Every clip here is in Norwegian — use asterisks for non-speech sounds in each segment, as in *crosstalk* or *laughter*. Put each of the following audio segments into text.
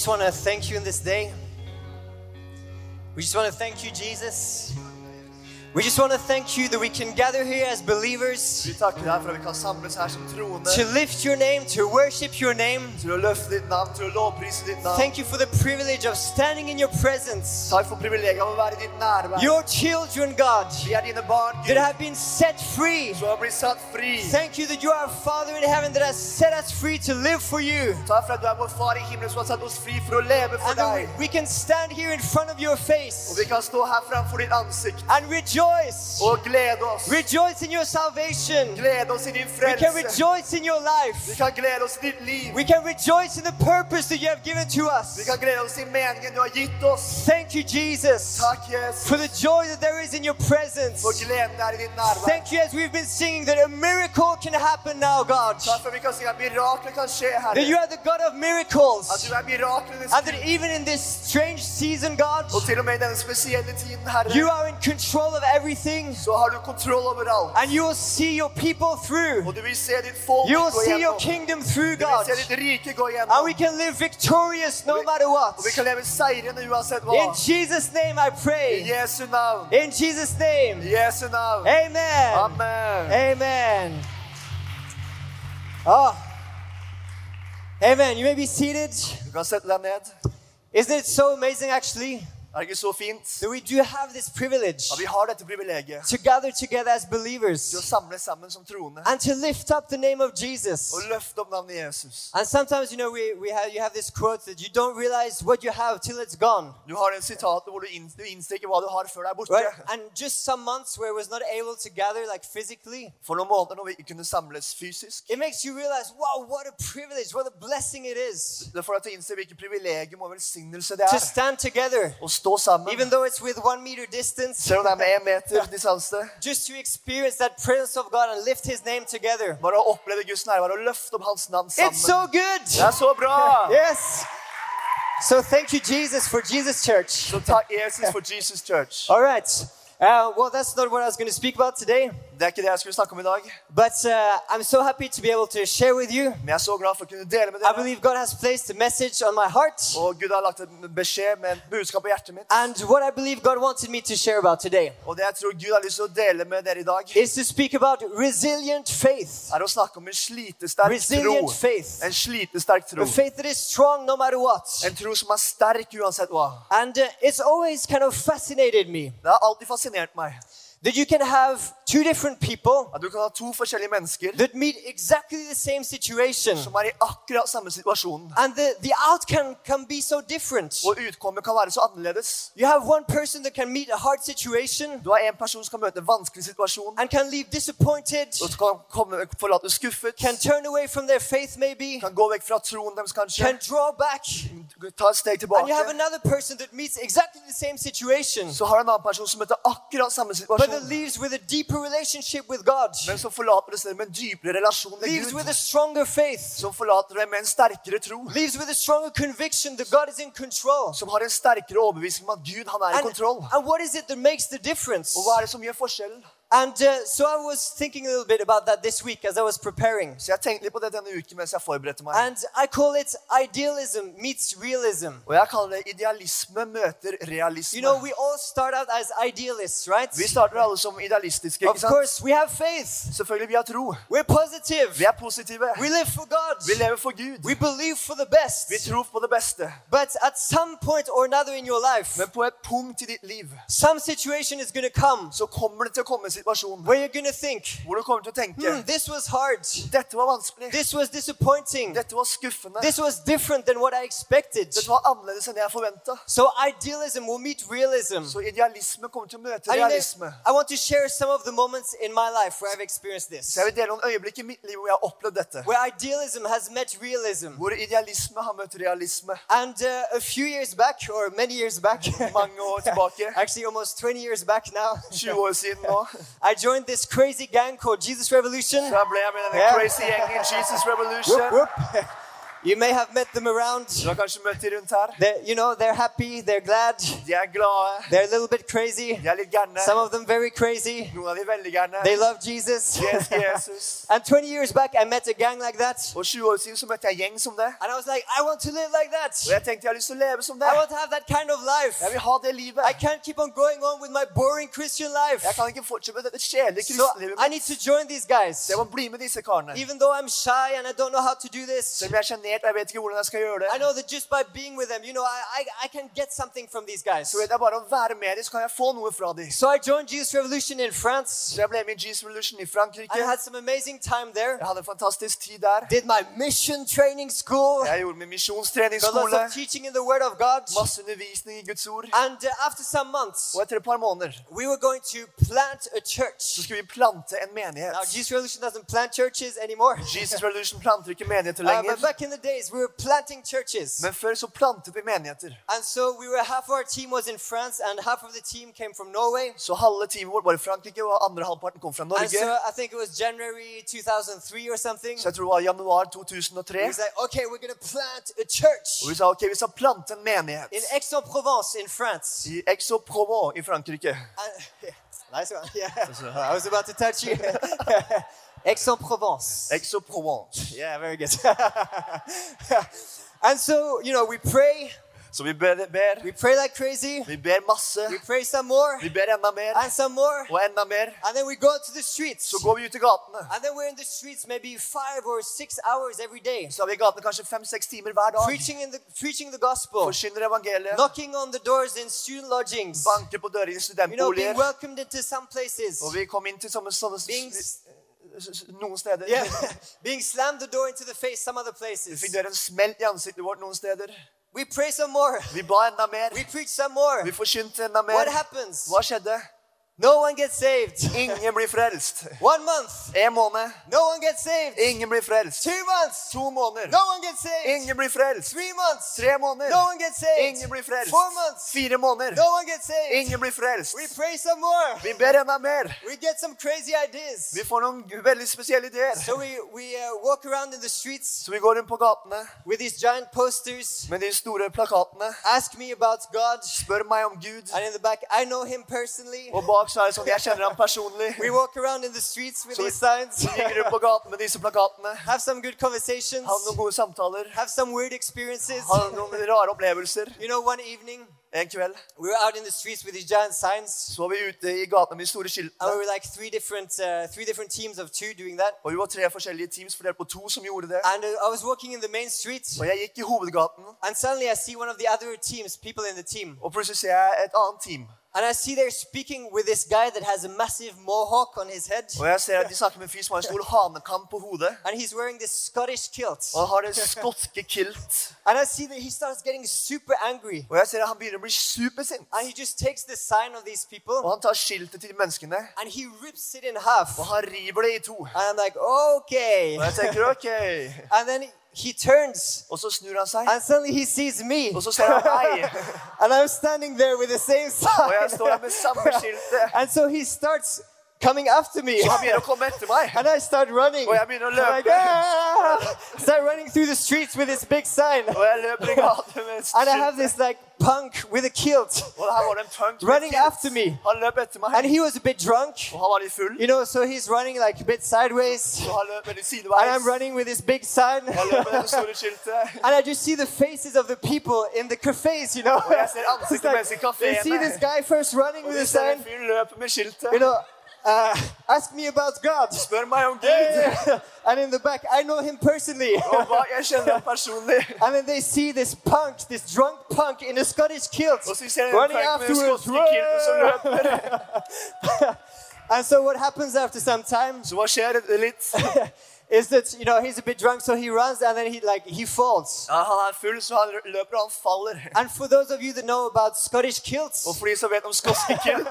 Just want to thank you in this day. We just want to thank you, Jesus. We just want to thank you that we can gather here as believers Vi takker deg for at vi kan samles her som troende to lift your name, to worship your name. til å løfte ditt navn, til å lovprise ditt navn. Thank you for the privilege of standing in your presence. Takk for privilegiet av å i ditt nærvær. Your children, God, Vi er barn, that have been set free. som har blitt satt fri. Thank you that you are a Father in heaven that has set us free to live for you. Takk for at du er vår far i himmelen som har satt oss fri for å leve for And we can stand here in front of your face vi kan stå her framfor ditt ansikt and rejoice. Glede oss. Rejoice in your salvation. Oss i din We can rejoice in your Vi life. kan glede oss i ditt liv. We can rejoice in the purpose that you have given to Vi us. kan glede oss i meningen du har gitt oss. Thank you, Jesus, Takk, Jesus, for the joy that there is in your presence. for gleden der i ditt nærvær. Thank you as we've been singing that a miracle can happen now, God. Takk for vi kan si at mirakler kan skje, That you are the God of miracles. du er miraklenes And that even in this strange season, God, Og til og med i denne spesielle tiden, Herre, you are in control of everything. så har du kontroll over alt. And you will see your people through. Og du vil se ditt folk You will see your kingdom through, Du vil God. se ditt rike gå And we can live victorious no matter what. Og vi kan leve seirende uansett hva. In Jesus' name I I pray. Jesu navn. In Jesus' name. I Jesu navn. Amen. Amen. Amen. Oh. Amen. You may be seated. Du kan sette deg ned. Isn't it so amazing, actually, Er det ikke så fint? that we do have this privilege Ja, vi har dette privilegiet to gather together as til å samle sammen som troende and to lift up the name of Jesus? og løfte opp navnet Jesus. And sometimes, you know, we, we have, you have this quote that you don't realize what you have till it's gone. Du har en sitat hvor du, inn, du innser ikke hva du har før det er borte. Right? And just some months where I was not able to gather like physically, For noen måneder når vi ikke kunne samles fysisk, it makes you realize, wow, what a privilege, what a blessing it is det får deg til å innse hvilket privilegium og velsignelse det to er stand together, stå sammen. even though it's with one meter distance, Selv om det er med en meter *laughs* distanse. just to experience that presence of God and lift His name together. Bare å oppleve Guds nærvær og løfte opp hans navn sammen. It's so good. Det er så bra! *laughs* Yes. So thank you, Jesus, for Jesus Church. Så takk Jesus *laughs* for Jesus Church. All right. Uh, well, that's not what I was going to speak about today, Det er ikke det jeg skulle snakke om i dag, but uh, I'm so happy to be able to share with you. men jeg er så glad for å kunne dele med I dere. believe God has placed a message on my heart, Og Gud har lagt en beskjed med en budskap på hjertet mitt. and what I believe God wanted me to share about today Og det jeg tror Gud har lyst til å dele med dere i dag, is to speak about resilient faith. er å snakke om en slitesterk tro. Resilient faith. En slitesterk tro. A faith that is strong no matter what. En tro som er sterk uansett hva. And uh, it's always kind of fascinated me Det har alltid fascinert meg that you can have two different people at du kan ha to forskjellige mennesker that meet exactly the same situation. som er i akkurat samme situasjon. And the, the outcome can be so different. Og utkommet kan være så annerledes. You have one person that can meet a hard situation Du har en person som kan møte en vanskelig situasjon, and can leave disappointed, og kan komme, forlate skuffet, can turn away from their faith maybe, kan gå vekk fra troen deres kanskje, can draw back. ta et steg And you have another person that meets exactly the same situation, Så har du en annen person som møter akkurat samme but that leaves with a deeper men som forlater det stedet med en dypere relasjon med leaves with a Gud. stronger faith, Som forlater det med en sterkere tro. leaves with a stronger conviction that God is in control. Som har en sterkere overbevisning om at Gud han er i kontroll. and what is it that makes the difference? Og hva er det som gjør forskjellen? And uh, so I was thinking a little bit about that this week as I was preparing. Så jeg tenkte litt på det denne uken mens jeg forberedte meg. And I call it idealism meets realism. Og jeg kaller det idealisme møter You realisme. know, we all start out as idealists, right? Vi starter alle som idealistiske, ikke sant? course, we have faith. Selvfølgelig, vi har tro. We're positive. Vi er positive. We live for God. Vi lever for Gud. We believe for the best. Vi tror på det beste. But at some point or another in your life, Men på et punkt i ditt liv some situation is going to come så kommer det til å komme en situasjon think, hvor du kommer til å tenke hard. dette var vanskelig. Dette var skuffende. Dette var annerledes enn jeg forventa. So. Så idealisme kommer til å møte realisme. I want to share some of the moments in my life where I've experienced this. Jeg vil dele noen øyeblikk i mitt liv hvor jeg har opplevd dette. Where idealism has met realism. Hvor idealisme har møtt realisme. And uh, a few years back, or many years back, Mange år tilbake. *laughs* actually almost 20 years back now, 20 år siden nå. *laughs* I joined this crazy gang called Jesus Revolution. Så jeg ble med denne Ja. crazy gjengen Jesus *laughs* Revolution. Whoop, whoop. *laughs* You may have met them around. Du har kanskje møtt de rundt her. They're, you know, they're happy, they're glad, De er glade. they're a little bit crazy. De er litt gærne. Some of them very crazy. Noen av de veldig gærne. They love Jesus. De elsker Jesus. *laughs* And 20 years back, I met a gang like that. Og 20 år siden så møtte jeg en gjeng som det. And I was like, I want to live like that. Og jeg tenkte jeg har lyst til å leve som det. I want to have that kind of life. Jeg vil ha det livet. I can't keep on going on with my boring Christian life. Jeg kan ikke fortsette med dette kjedelige So I need to join these guys. Så jeg må bli med disse karene. Even though I'm shy and I don't know how to do this, Selv om jeg er og jeg vet ikke hvordan jeg skal gjøre I det, know that just by being with them, you know, I, I, I can get something from these guys. så vet jeg bare å være med dem, så kan jeg få noe fra dem. So I joined Jesus Revolution in France. Så jeg ble med i Jesus Revolution i Frankrike. I had some amazing time there. Jeg hadde en fantastisk tid der. Did my mission training school. Jeg gjorde min Got lots misjonstreningsskole. of teaching in the Word of God. Masse undervisning i Guds ord. And uh, after some months, Og etter et par måneder we were going to plant a så church. skulle vi plante en menighet. Now, Jesus Revolution doesn't plant churches anymore. Jesus Revolution planter ikke menigheter Uh, but lenger. back in the days, we were planting churches. Men før så plantet vi menigheter. And so we were half of our team was in France and half of the team came from Norway. Så halve teamet vårt var i Frankrike, og andre halvparten kom fra And so I think it was January 2003 or something. Så jeg tror det var januar We 2003. We said, okay, we're gonna plant a church Og vi sa ok, vi skal plante en menighet in Aix-en-Provence in France. i Aix-en-Provence i Frankrike. And, yeah, *laughs* nice one. Yeah, *laughs* I was about to touch you. *laughs* Aix-en-Provence. Aix-en-Provence. Yeah, very good. *laughs* and so, you know, we pray, Så vi ber, ber, we pray like crazy, vi ber masse, we pray some more, vi ber enda mer, and some more, og enda mer. and then we go to the streets. Så går vi ut i gatene. And then we're in the streets maybe five or six hours every day, Så er vi i gatene kanskje fem-seks timer hver dag. preaching in the preaching the gospel, Forkynner evangeliet. knocking on the doors in student lodgings, Banker på dører i you know, being welcomed into some places, Og vi kom inn til sånne, sånne being noen steder. yeah, *laughs* being slammed the door into the face some other places. Vi fikk døren smelt i ansiktet vårt noen steder. We pray some more, Vi ba enda mer. we preach some more. Vi forkynte enda What mer. happens? Hva skjedde? No one gets saved. Ingen blir frelst. One month, En måned. no one gets saved. Ingen blir frelst. Two months, To måneder. no one gets saved. Ingen blir frelst. Three months, Tre måneder. no one gets saved. Ingen blir frelst. Four months, Fire måneder. no one gets saved. Ingen blir frelst. We pray some more. Vi ber enda mer. We get some crazy ideas. Vi får noen veldig spesielle ideer. So we, we uh, walk around in the streets Så vi går rundt på gatene with these giant posters. med de store plakatene. Ask me about God. Spør meg om Gud. And in the back, I know him personally. Og bak så er det sånn jeg kjenner ham personlig. We walk around in the streets with these signs. Vi gikk rundt på gaten med disse plakatene. Have some good conversations. Ha noen gode samtaler. Have some weird experiences. Ha noen rare opplevelser. *laughs* You know, one evening, En kveld we were out in the streets with these giant signs. så var vi ute i gatene med de store And we skiltene. were like three different, uh, three different teams of two doing that. Og vi var tre forskjellige teams fordelt på to som gjorde det. And uh, I was walking in the main street, Og jeg gikk i hovedgaten, and suddenly I see one of the other teams, people in the team, og plutselig ser jeg et annet team. And I see they're speaking with this guy that has a massive mohawk on his head, Og jeg ser at de snakker med en fyr som har en stor hanekam på hodet. and he's wearing this Scottish kilt. Og han har en skotske kilt. And I see that he starts getting super angry, Og jeg ser at han begynner å bli supersint. and he just takes the sign of these people Og han tar skiltet til de menneskene, and he rips it in half. og han river det i to. And I'm like, okay. Og jeg tenker *laughs* ok. And then he turns, Og så snur han seg, and suddenly he sees me, og så ser han *laughs* and I'm standing there with the same Og jeg sign. står med skiltet. And so he starts coming after me. Og han begynner å komme etter meg. And I start running. Og jeg begynner å I'm like, "Ah!" Start running through the streets with this big sign. Og jeg løper i gata med And I have this like punk with a kilt Og her var det en punk running kilt. after me. Han løp etter meg, And he was a bit drunk, og han var litt full. you know, so he's running like a bit sideways. Så han løp veldig And. I'm running with this big sign. Jeg løper med det store skiltet. And I just see the faces of the people in the cafes, you know. Og jeg ser ansiktet like, mens i they see this guy first running with vi a ser en sign, fyr løpe med skiltet. you know, uh, ask me about God. *laughs* Spør meg om Gud. yeah, *laughs* yeah. And in the back, I know him personally. Og hva jeg kjenner ham personlig. *laughs* And then they see this punk, this drunk punk in a Scottish kilt Og så ser running punk med en afterwards. skotske kilt som løper. and so what happens after some time Så hva skjer litt? is that you know he's a bit drunk, so he runs and then he like he falls. Ja, han er full, så han løper og han faller. And for those of you that know about Scottish kilts, Og for de som vet om skotske kilt,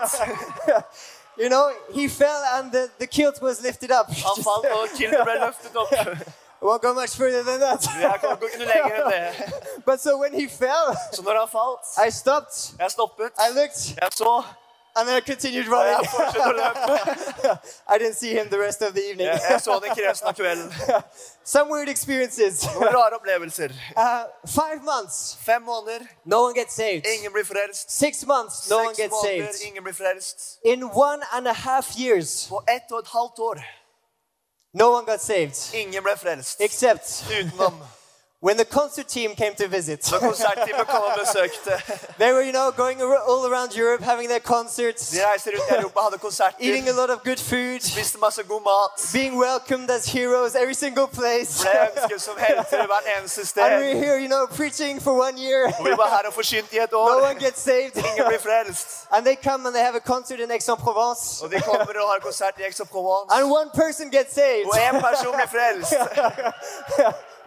you know he fell and the, the kilt was lifted up. han falt *laughs* og kiltet ble løftet opp. Won't *laughs* go much further than that. Jeg kan gå ikke noe lenger enn det. *laughs* but so when he fell, Så når han falt, I stopped. jeg stoppet, I looked, jeg så, And then I continued Og jeg running. å løpe. I didn't see him the rest of the evening. Jeg, jeg så den ikke resten av kvelden. *laughs* Some weird experiences. Noen rare opplevelser. *laughs* Uh, five months, Fem måneder, no one gets saved. ingen blir frelst. Six months, no one gets måneder, saved. ingen blir frelst. In one and a half years, På ett og et halvt år, no one got saved. ingen ble frelst. Except Utenom when the concert team came to visit. når konsertteamet kom og besøkte. *laughs* They were, you know, going all around Europe having their concerts, De reiste rundt i Europa, hadde eating a lot of good food, spiste masse god mat. being welcomed as heroes every single place. Ble ønsket som helter hvert eneste *laughs* And we're here, you know, preaching for one year. Og vi var her og forsynt i et *laughs* No one gets saved. Ingen blir frelst. And they come and they have a concert in Aix-en-Provence. Og de kommer og har konsert i Aix-en-Provence. And one person gets saved. Og én person blir frelst.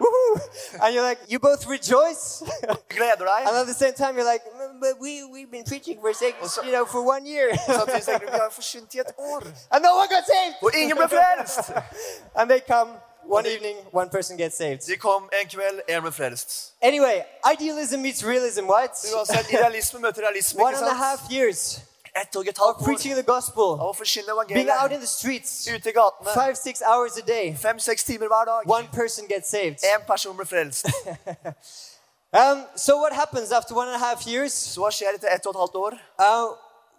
Woohoo! *laughs* And you're like, you both rejoice. *laughs* Gleder and at the same time, you're like, "Mm, but we, we've been preaching for six, Also- you know, for one year. Samtidig tenker du vi har forsynt i år. and no one got saved. Og ingen ble frelst. And they come one evening, one person gets saved. De kom en ble frelst. Anyway, idealism meets realism, right? Uansett, *laughs* idealisme møter realisme, One and a half years Ett og et of halvt år preaching the gospel, av å forkynne being out in the streets, Ute i gatene. five, six hours a day. Fem-seks timer hver dag. One person gets saved. Én person ble frelst. *laughs* Um, so what happens after one and a half years? Så hva skjer etter ett og et halvt år? Uh,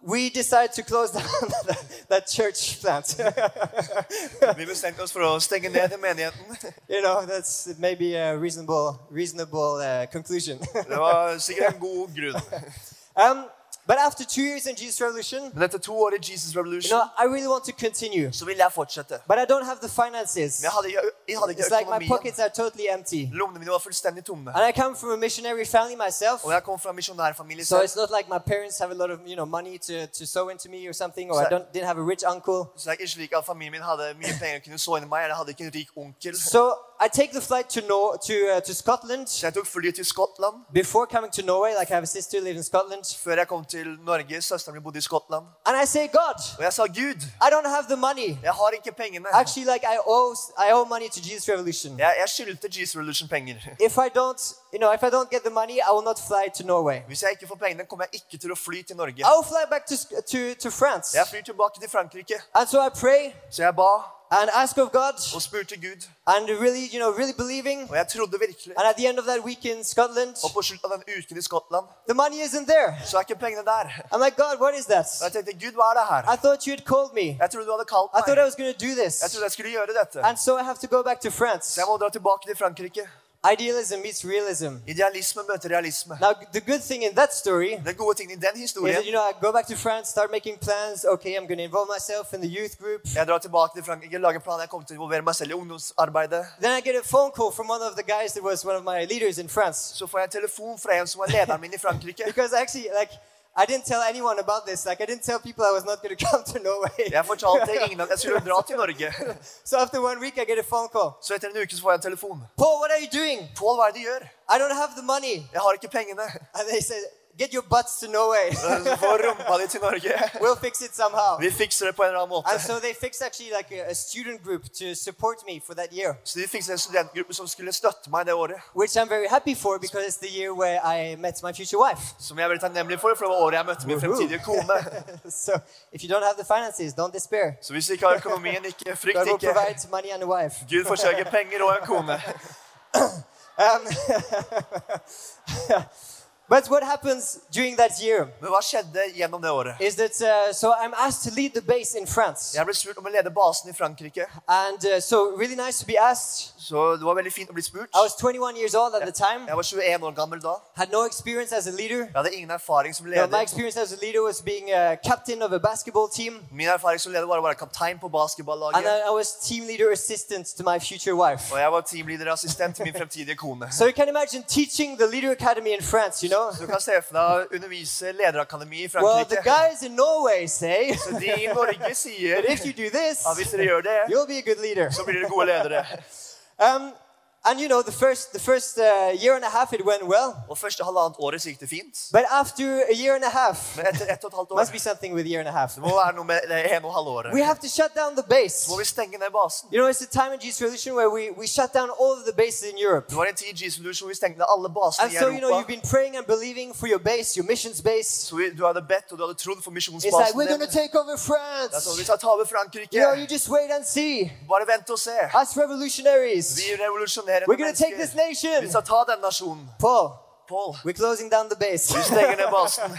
we decide to close down *laughs* that, that church plant. *laughs* Vi bestemte oss for å stenge ned den menigheten. you know, that's maybe a reasonable, reasonable uh, conclusion. Det var sikkert en god grunn. um, but after two years in Jesus Revolution, Men etter to år i Jesus you Revolution know, I really want to continue, så ville jeg fortsette. but I don't have the finances. Men jeg hadde, jeg hadde ikke It's like my pockets are totally empty. Lommene mine var fullstendig tomme. And I come from a missionary family myself. Og jeg kom fra en misjonærfamilie So selv. it's not like my parents have a lot of you know money to, to sow into me or something, or I don't didn't have a rich uncle. Så det er ikke slik at familien min hadde mye penger og kunne så inn i meg. Eller hadde ikke en rik onkel. So I take the flight to Nor- to uh, to Scotland Så jeg tok flyet til Skottland. before coming to Norway. Like I have a sister who lives in Scotland, Før jeg kom til Norge. Søsteren min bodde i Skottland. and I say, God, Og jeg sa Gud, I don't have the money. jeg har ikke pengene. Actually, like I owe I owe money to Jesus Revolution. Jeg, jeg skyldte Jesus Revolution penger. If I don't, you know, if I don't get the money, I will not fly to Norway. Hvis jeg ikke får pengene, kommer jeg ikke til å fly til Norge. I will fly back to to to France. Jeg flyr tilbake til Frankrike. And so I pray Så jeg ba and ask of God, og spurte Gud. and really, you know, really believing. Og jeg trodde virkelig. And at the end of that week in Scotland, Og på slutten av den uken i Skottland, the money isn't there. så er ikke pengene der. I'm like, God, what is that? Og jeg tenkte, Gud, hva er det her? I thought you had called me. Jeg trodde du hadde kalt I thought I meg. was do Jeg trodde jeg skulle gjøre dette. And so I have to go back to France. Så jeg må dra tilbake til Frankrike. Idealism meets realism. Idealisme møter realisme. Now, the good thing in that story Den gode tingen i den is historien that, you know, I go back to France, start making plans. Okay, I'm going to involve myself in the youth group. Jeg drar tilbake til Frankrike, lager planer. Jeg kommer til å involvere meg selv i ungdomsarbeidet. Then I get a phone call from one of the guys that was one of my leaders in France. Så får jeg en telefon fra en som var lederen min i Frankrike. Because actually, like, I didn't tell anyone about this. Like, I didn't tell people I was not going *laughs* to come to Norway. Jeg fortalte *laughs* ingen at jeg skulle dra til Norge. *laughs* so after one week, I get a phone call. Så etter en uke så får jeg en telefon. Paul, what are you doing? Paul, hva er det du gjør? I don't have the money. Jeg har ikke pengene. And they said, get your butts to Norway. *laughs* Få rumpa di til Norge. we'll fix it somehow. Vi fikser det på en eller annen måte. And so they fixed actually like a, a student group to support me for that year, Så de fikset en studentgruppe som skulle støtte meg det året. which I'm very happy for because it's the year where I met my future wife. Som jeg er veldig takknemlig for, for det var året jeg møtte min fremtidige kone. *laughs* so if you don't have the finances, don't despair. Så hvis du ikke har økonomien, ikke frykt God will ikke. provide money and a wife. Gud forsørger penger og en kone. *laughs* Um, but what happens during that year Men hva skjedde gjennom det året? is that uh, so I'm asked to lead the base in France, Jeg ble spurt om å lede basen i Frankrike. and uh, so really nice to be asked. Så det var veldig fint å bli spurt. I was 21 years old at the time, Jeg var 21 år gammel da. had no experience as a leader. Jeg hadde ingen erfaring som leder. No, my experience as a leader was being a captain of a basketball team, Min erfaring som leder var å være kaptein på and basketballaget. I, I was team leader assistant to my future wife. Og jeg var teamlederassistent til min fremtidige kone. So you can imagine teaching the leader academy in France, you know? Så du kan se for deg undervise lederakademi i Well, the guys in Norway say Så de i Norge *laughs* sier But if you do this, ja, hvis dere gjør det, you'll be a good leader. så blir dere gode ledere. *laughs* Um, And you know, the first the first uh, year and a half it went well, Og første halvannet året så gikk det fint. but after a year and a half, Men etter ett og et halvt år must be something with a year and a half. Det må være noe med det og halve året. We have to shut down the base. Må vi stenge ned basen. You know, it's a time in Jesus Revolution where we, we shut down all of the bases in Europe. Det var en tid i Jesus Revolution hvor vi stengte ned alle basene And i so, you know, you've been praying and believing for your base, your missions base. Så vi, du hadde bedt og du hadde trodd for It's like, we're going to take over Det er sånn, France. vi skal ta over Frankrike. You know, you just wait and see. Bare vent og se. Us revolutionaries. Vi revolusjonerer We're to take this nation. Vi skal ta den nasjonen. Paul, Paul, we're closing down the base. vi stenger ned basen. *laughs*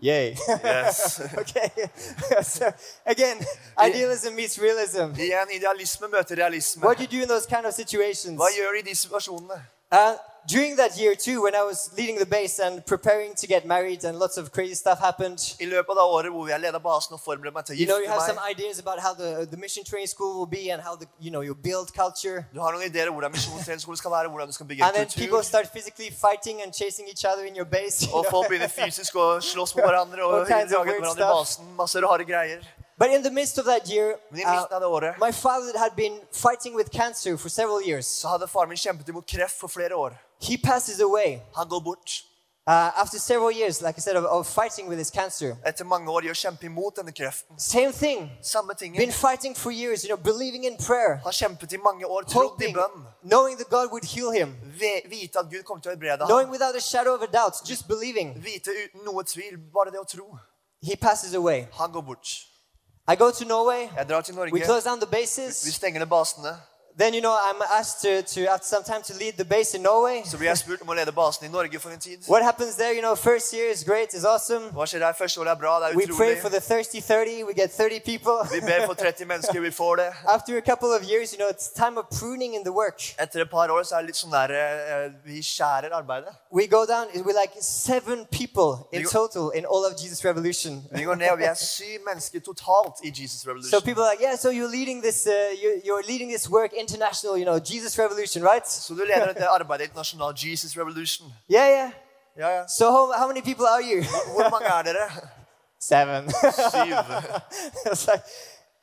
Yay. Yes. *laughs* okay. *laughs* so, again, idealism meets realism. Igjen, idealisme møter realisme. What do you do in those kind of situations? Hva gjør du i de situasjonene? Uh, during that year, too, when I was leading the base and preparing to get married, and lots of crazy stuff happened. I løpet av året hvor jeg leda basen og forberedte meg til å You know, you have some ideas about how the, the mission training school will be and how the, you know, you build culture. Du har noen ideer om hvordan misjonstreningsskolen skal være, hvordan du skal bygge And en then people start physically fighting and chasing each other in your base. you Og folk begynner fysisk å slåss med hverandre *laughs* og All kinds of jage hverandre i basen. Masse rare greier. But in the midst of that year, Men i uh, midten av det året my father had been fighting with cancer for several years. så hadde faren min kjempet imot kreft for flere år. He passes away Han går bort. uh, after several years, like I said, of, of fighting with his cancer. Etter mange år i å kjempe imot denne kreften. Same thing. Samme Been tingen. fighting for years, you know, believing in prayer, Han kjempet i mange år, trodd i hoping, bønn. knowing that God would heal him, Ve- Vite at Gud kom til å helbrede knowing ham. without a shadow of a doubt, just believing. Vite uten noe tvil, bare det å tro. He passes away. Han går bort. I go to Norway. Jeg drar til We Norge. close down the Vi bases. stenger ned basene. Then, you know, I'm asked to, to, after some time, to lead the base in Norway. Så blir jeg spurt om å lede basen i Norge for en tid. What happens there, you know, first year is great, is awesome. Hva skjer der? Første året er bra, det er We pray for the thirsty 30, we get 30 people. Vi ber for 30 *laughs* mennesker, vi får det. After a couple of years, you know, it's time of pruning in the work. Etter et par år så er det litt sånn der eh, Vi skjærer arbeidet. We go down, we're like seven people in total in all of Jesus Revolution. Vi går ned, og vi er syv mennesker totalt i Jesus Revolution. So people are like, yeah, so you're leading this, uh, you're, you're leading this work international, you know, Jesus Revolution, right? Så du leder dette arbeidet internasjonalt, Jesus Revolution. Yeah, yeah. Yeah, ja. So how, how many people are you? Hvor mange er dere? *laughs* Seven. Syv. *laughs* it's like,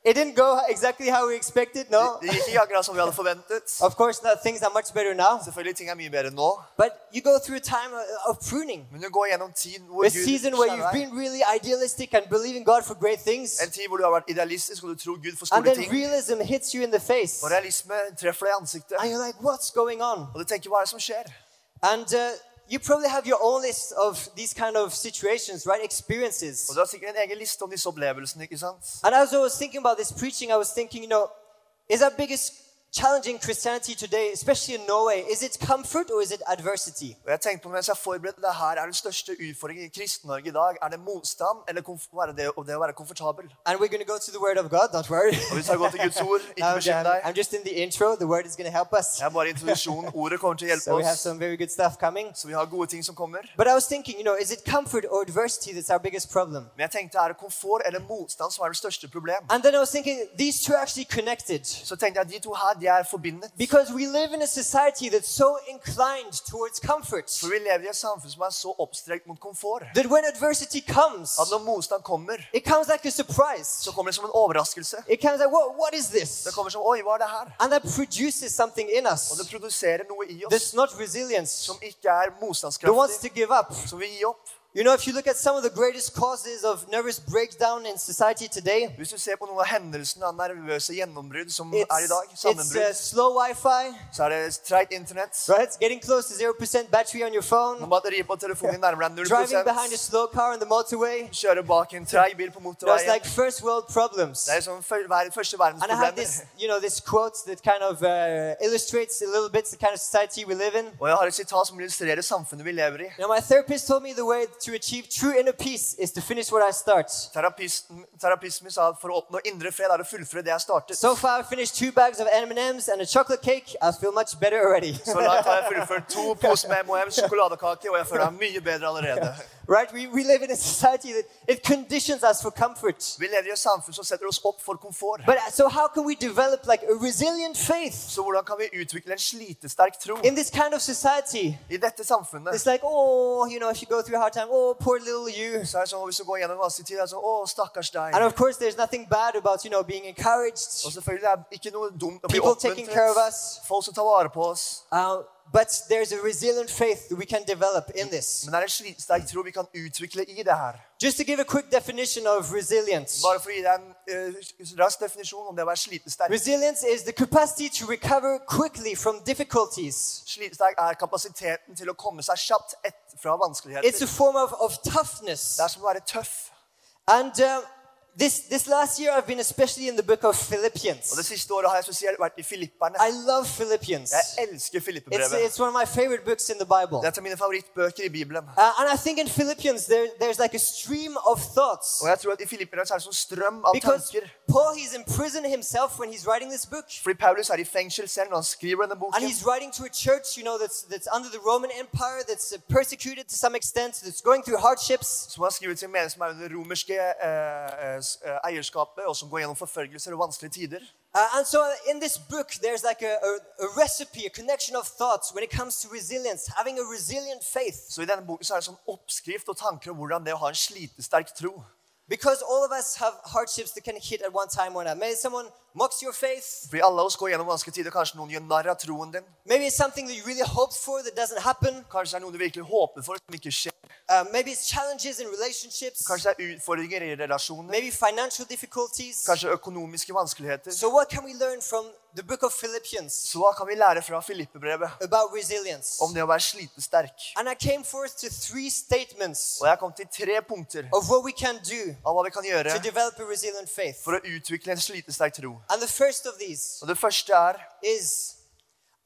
it didn't go exactly how we expected, no. Det gikk ikke akkurat som vi hadde forventet. *laughs* Of course, not, things are much better now. Selvfølgelig ting er mye bedre nå, But you go through a time of- pruning. men du går gjennom tid hvor A Gud season where you've been really idealistic and believing God for great things. En tid hvor du har vært idealistisk og du tror Gud for And then ting. realism hits you in the face. Og realisme treffer deg i ansiktet. And you're like, what's going on? Og du tenker, hva er det som skjer? And uh, you probably have your own list of these kind of situations, right? Experiences. Og du har sikkert en egen liste om disse opplevelsene, ikke sant? And as I was thinking about this preaching, I was thinking, you know, is our biggest challenge in Christianity today, especially in Norway, is it comfort or is it adversity? Og jeg tenkte på mens jeg forberedte det her, er den største utfordringen i Kristen-Norge i dag, er det motstand eller komf- hva er det, det å være komfortabel? And we're going to go to the Word of God, don't worry. Og vi skal gå til Guds ord, *laughs* ikke I'm, bekymre deg. I'm just in the intro. The Word is going to help us. Jeg er bare i introduksjonen. *laughs* Ordet kommer til å So we have some very good stuff coming. Så vi har gode ting som kommer. But I was thinking, you know, is it comfort or adversity that's our biggest problem? Men jeg tenkte, er det komfort eller motstand som er det største problem? And then I was thinking, these two are actually connected. Så tenkte jeg, de to her, de er forbindet. Because we live in a society that's so inclined towards comfort For vi lever i et samfunn som er så oppstrekt mot komfort. that when adversity comes, At når motstand kommer, it comes like a surprise. så kommer det som en overraskelse. It comes like, what, what is this? Det kommer som, oi, hva er det her? And that produces something in Og det produserer noe i oss that's not resilience, som ikke er that wants motstandskraftig, to give up. som vil gi opp. You know, if you look at some of the greatest causes of nervous breakdown in society today, Hvis du ser på noen av hendelsene av nervøse gjennombrudd som it's, er i dag, it's uh, slow Wi-Fi, så er det internett. right? Getting close to 0% battery on your Når phone, batteriet på telefonen nærmer deg driving behind a slow car on the motorway. It's bak en treig bil på There's motorveien. like first world problems. Det er som før- ver- And I have this, you know, this quote that kind of uh, illustrates a little bit the kind of society we live in. Og jeg har et sitat som illustrerer samfunnet vi lever i. You know, my therapist told me the way to achieve true inner peace is to finish what I start. Terapisten, terapisten min sa at for å oppnå indre fred er å fullføre det jeg startet. So far, I've finished two bags of M&Ms and a chocolate cake. I feel much better already. Så langt har jeg fullført to *laughs* poser med M&M's sjokoladekake, og jeg føler meg mye bedre allerede. Right? We, we live in a society that it conditions us for comfort. Vi lever i et samfunn som setter oss opp for komfort. But uh, so how can we develop like a resilient faith Så hvordan kan vi utvikle en slitesterk tro in this kind of society? i dette samfunnet? It's like, oh, you know, if you go through a hard time, oh, poor little you. Så er det sånn, Hvis du går gjennom en vanskelig tid, er det sånn Å, stakkars deg. And of course, there's nothing bad about, you know, being encouraged, Og selvfølgelig er det ikke noe dumt å bli people taking care of oppmuntret. us. Folk som tar vare på oss. Uh, but there's a resilient faith that we can develop in this. Men det er en slitesterk tro vi kan utvikle i det her. Just to give a quick definition of resilience. Bare for å gi deg en eh, rask definisjon om det å være slitesterk. Resilience is the capacity to recover quickly from difficulties. Slitesterk er kapasiteten til å komme seg kjapt ett fra It's a form of, of toughness. Det er som å være tøff. And uh, this, this last year, I've been especially in the book of Og det Philippians. siste året har jeg spesielt vært i Filipperne. I love Philippians. Jeg elsker It's, it's one of my favorite books in the Bible. Det er mine favorittbøker i Bibelen. Uh, and I think in Philippians, there, there's like a stream of thoughts. Og jeg tror at i Filipperne er det sånn strøm av Because tanker. Paul, he's in prison himself when he's writing this book. Fordi Paulus er i fengsel selv når han skriver denne And he's writing to a church, you know, that's, that's under the Roman Empire, that's uh, persecuted to some extent, that's going through hardships. Som han skriver til en menighet som er under romerske eh, eierskapet, og som går gjennom forfølgelser og vanskelige tider. Uh, and so in this book, there's like a, a, a recipe, a connection of thoughts when it comes to resilience, having a resilient faith. So i denne boken så er det sånn oppskrift og tanker om hvordan det å ha en slitesterk tro. Because all of us have hardships that can hit at one time or another. Maybe someone mocks your faith. Fordi alle oss går gjennom vanskelige tider. Kanskje noen gjør narr av troen din. Maybe it's something that you really hoped for that doesn't happen. Kanskje det er noe du virkelig håper for, som ikke skjer. Uh, maybe it's challenges in relationships. Kanskje det er utfordringer i relasjoner. Maybe financial difficulties. Kanskje økonomiske vanskeligheter. So, what can we learn from the book of Philippians Så hva kan vi lære fra Filippebrevet about resilience? om det å være slitesterk? And I came forth to three statements Og jeg kom til tre punkter of what we can do av hva vi kan gjøre to develop a resilient faith. for å utvikle en slitesterk tro. And the first of these Og det første er is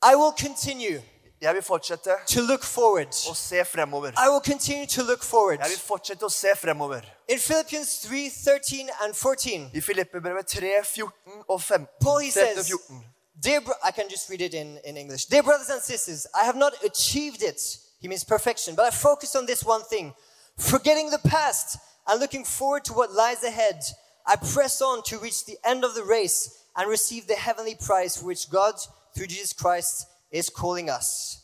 I will continue jeg vil fortsette to look forward. å se fremover. I will continue to look forward. Jeg vil fortsette å se fremover. In Philippians 3 13 and 14, I Filippebrevet 3, 14 og 15. Paul he 13 og says, 14. Dear bro- I can just read it in, in English. Dear brothers and sisters, I have not achieved it. He means perfection, but I focus on this one thing. Forgetting the past and looking forward to what lies ahead, I press on to reach the end of the race and receive the heavenly prize for which God, through Jesus Christ, is calling us.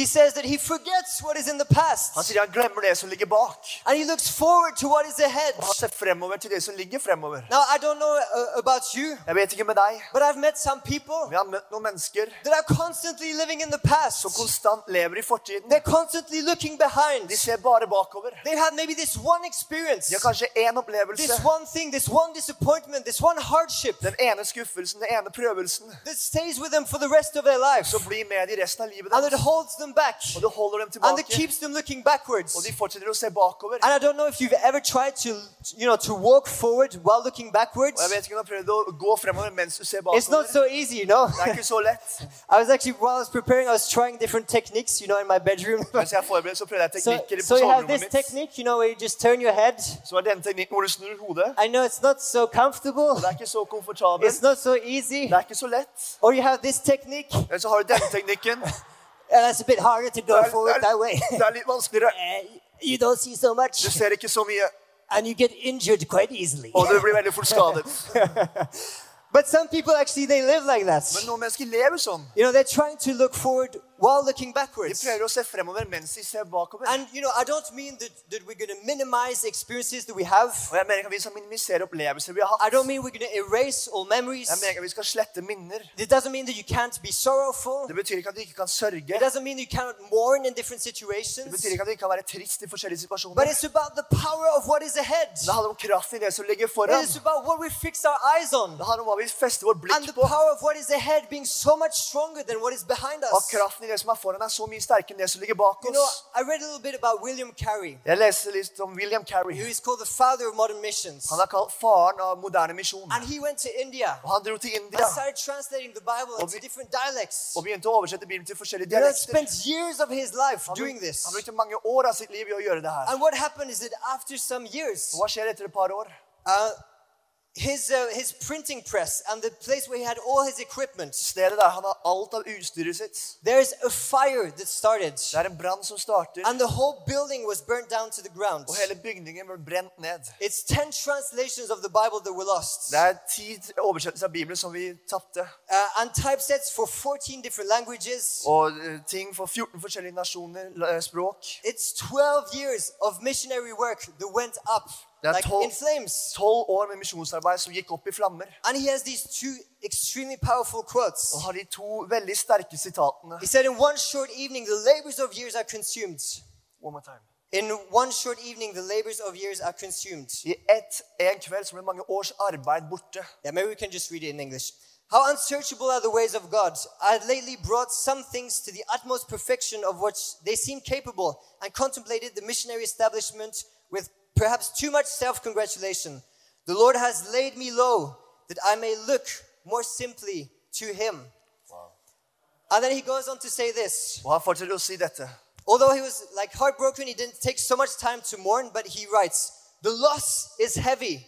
He says that he forgets what is in the past Han sier han glemmer det som ligger bak. and he looks forward to what is ahead. Og han ser fremover til det som ligger fremover. Now, I don't know uh, about you, Jeg vet ikke med deg, but I've met some people men jeg har møtt noen mennesker that are constantly living in the past. som konstant lever i fortiden. They're constantly looking behind. De ser bare bakover. They've had maybe this one experience, De har kanskje én this opplevelse. one thing, this one disappointment, this one hardship Den ene skuffelsen, den ene prøvelsen, that stays with them for the rest of their life. som blir med de resten av livet And it holds them back. Det holder dem And it keeps them looking backwards. Og de fortsetter å se bakover. And I don't know if you've ever tried to, you know, to walk forward while looking backwards. Og jeg vet ikke om du har prøvd gå fremover mens du ser It's not so easy, you know. Det er ikke så lett. *laughs* I was actually, while I was preparing, I was trying different techniques, you know, in my bedroom. *laughs* Mens jeg forberedte, så prøvde jeg so, so you have this technique, you know, where you just turn your head. Så er denne teknikken hvor du snur hodet. I know it's not so comfortable. Det er ikke så komfortabelt. It's not so easy. Det ikke så lett. Or you have this technique, Men så har du denne teknikken. *laughs* it's a bit harder to Det go er, forward det that way. det er litt vanskeligere. Uh, *laughs* you don't see so Du much, ser ikke så mye, and you get injured quite easily. og du blir veldig fort skadet. *laughs* But some people actually they live like that. Men noen mennesker lever sånn. You know, they're trying to look forward while looking De backwards. prøver å se fremover mens de ser bakover. And you know, I don't mean that, that we're going to minimize experiences that we have. Og jeg mener ikke vi skal minimisere opplevelser vi har I don't mean we're going to erase all memories. Jeg mener ikke vi skal slette minner. It doesn't mean that you can't be sorrowful. Det betyr ikke at du ikke kan sørge. It doesn't mean you cannot mourn in different Det situations. betyr ikke at du ikke kan være trist i forskjellige But it's about the power of what is ahead. Det handler om kraften i det som ligger It is about what we fix our eyes on. Det handler om hva vi fester vårt And the power of what is ahead being so much stronger than what is behind Og us. Kraften i det som er foran er så mye sterkere enn det som ligger bak oss. You know. Jeg leste litt om William Carey. Han er kalt faren av moderne misjon. Og han dro til India og begynte å oversette Bibelen til forskjellige dialekter. Han brukte, this. han brukte mange år av sitt liv i å gjøre det her. Og hva skjer etter et par år? uh, his, uh, his printing press and the place where he had all his equipment, Stedet der han har alt av utstyret sitt. there's a fire that started. Det er en brann som starter, And the whole building was burnt down to the ground. og hele bygningen ble brent ned. It's 10 translations of the Bible that were lost. Det er ti oversettelser av Bibelen som vi tapte. Uh, and typesets for 14 different languages. Og uh, ting for 14 forskjellige nasjoner, eh, språk. It's 12 years of missionary work that went up Det er like tolv- in flames. Tolv år med misjonsarbeid som gikk opp i flammer. And he has these two extremely powerful quotes. Og har de to veldig sterke sitatene. He said, In one short evening, the labors of years are consumed. One more time. In one short evening, the labors of years are consumed. I ett, en kveld så mange års arbeid borte. Yeah, maybe we can just read it in English. How unsearchable are the ways of God. I had lately brought some things to the utmost perfection of which they seem capable and contemplated the missionary establishment with perhaps too much self congratulation. The Lord has laid me low that I may look more simply to Him. And then he goes on to say this. Og han fortsetter å si dette. Although he was like heartbroken, he didn't take so much time to mourn, but he writes, The loss is heavy,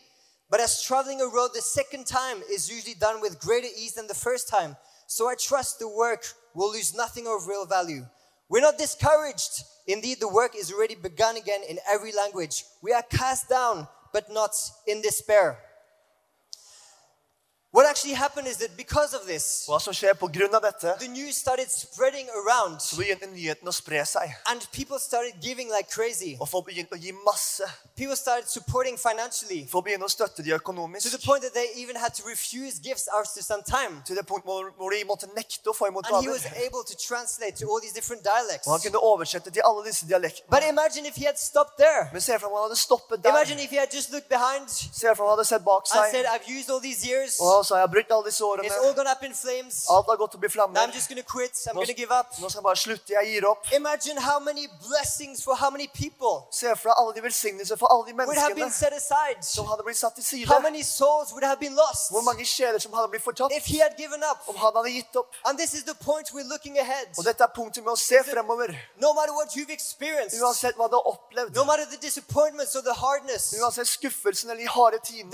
but as traveling a road the second time is usually done with greater ease than the first time, so I trust the work will lose nothing of real value. We're not discouraged. Indeed, the work is already begun again in every language. We are cast down, but not in despair. What actually happened is that because of this, Hva som skjer på grunn av dette, the news started spreading around, så begynte nyheten å spre seg. and people started giving like crazy. Og folk begynte å gi masse. People started supporting financially Folk begynte å støtte de to økonomisk. the point that they even had to refuse gifts after some time. Til det punkt hvor, hvor de måtte nekte å få imot And he was gaver. able to translate to all these different dialects. Og han kunne oversette til alle disse dialektene. But imagine if he had stopped there. Men se for deg om han hadde stoppet der. Imagine if he had just looked behind Se for deg om han hadde sett bak and said, seg. I've used all these years, Og han sa, jeg har brukt alle disse it's all årene. gone up in flames. Alt har gått opp i flammer. I'm just going quit, I'm Nå, going give up. nå skal jeg bare slutte. Jeg gir opp. How many for how many Se for deg alle de velsignelser for alle de would have been menneskene set aside. som hadde blitt satt til side. How many souls would have been lost Hvor mange sjeler som hadde blitt fortapt if he had given up? om han hadde gitt opp. And this is the point we're ahead. Og dette er punktet med å se fremover. No matter what you've Uansett hva du har opplevd. no matter the or the hardness, Uansett skuffelsen eller de harde tidene,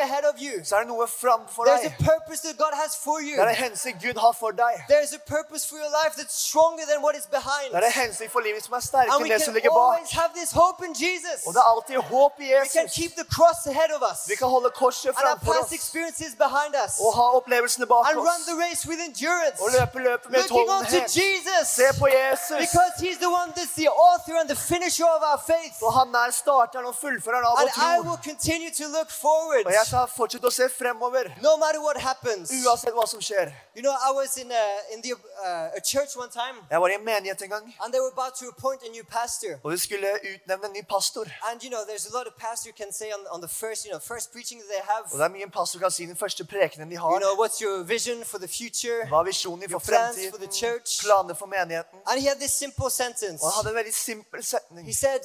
ahead of you. så er det noe framfor There's a deg. purpose that God has for you. Det er en hensikt Gud har for deg. There's a purpose for your life that's stronger than what is behind. Det er en hensikt for livet som er sterkere And enn we det som can ligger bak. have this hope in Jesus. Og det er alltid håp i We can Jesus. keep the cross ahead of us Vi kan holde korset and our framfor past oss experiences behind us og ha opplevelsene bak and run oss. the race with endurance, Og løpe løpet med tålmodighet. Jesus Se på Jesus. because He's the one that's the author and the finisher of our faith. For han er starteren og fullføreren av And vår I tro. will continue to look forward Og jeg skal fortsette å se fremover, no matter what happens. uansett hva som skjer. You know, I was in a, in the, uh, a church one time, Jeg var i en menighet en gang, and they were about to appoint a new pastor. og de skulle utnevne en ny pastor. And you know, there's a lot of pastor can say on, on the first, you know, first preaching that they have. Og det er mye en pastor kan si den første prekenen de You har. know, what's your vision for the future? Hva er visjonen for Your plans for the fremtiden? church. Planer for menigheten. And he had this simple sentence. Og han hadde en veldig simpel setning. He said,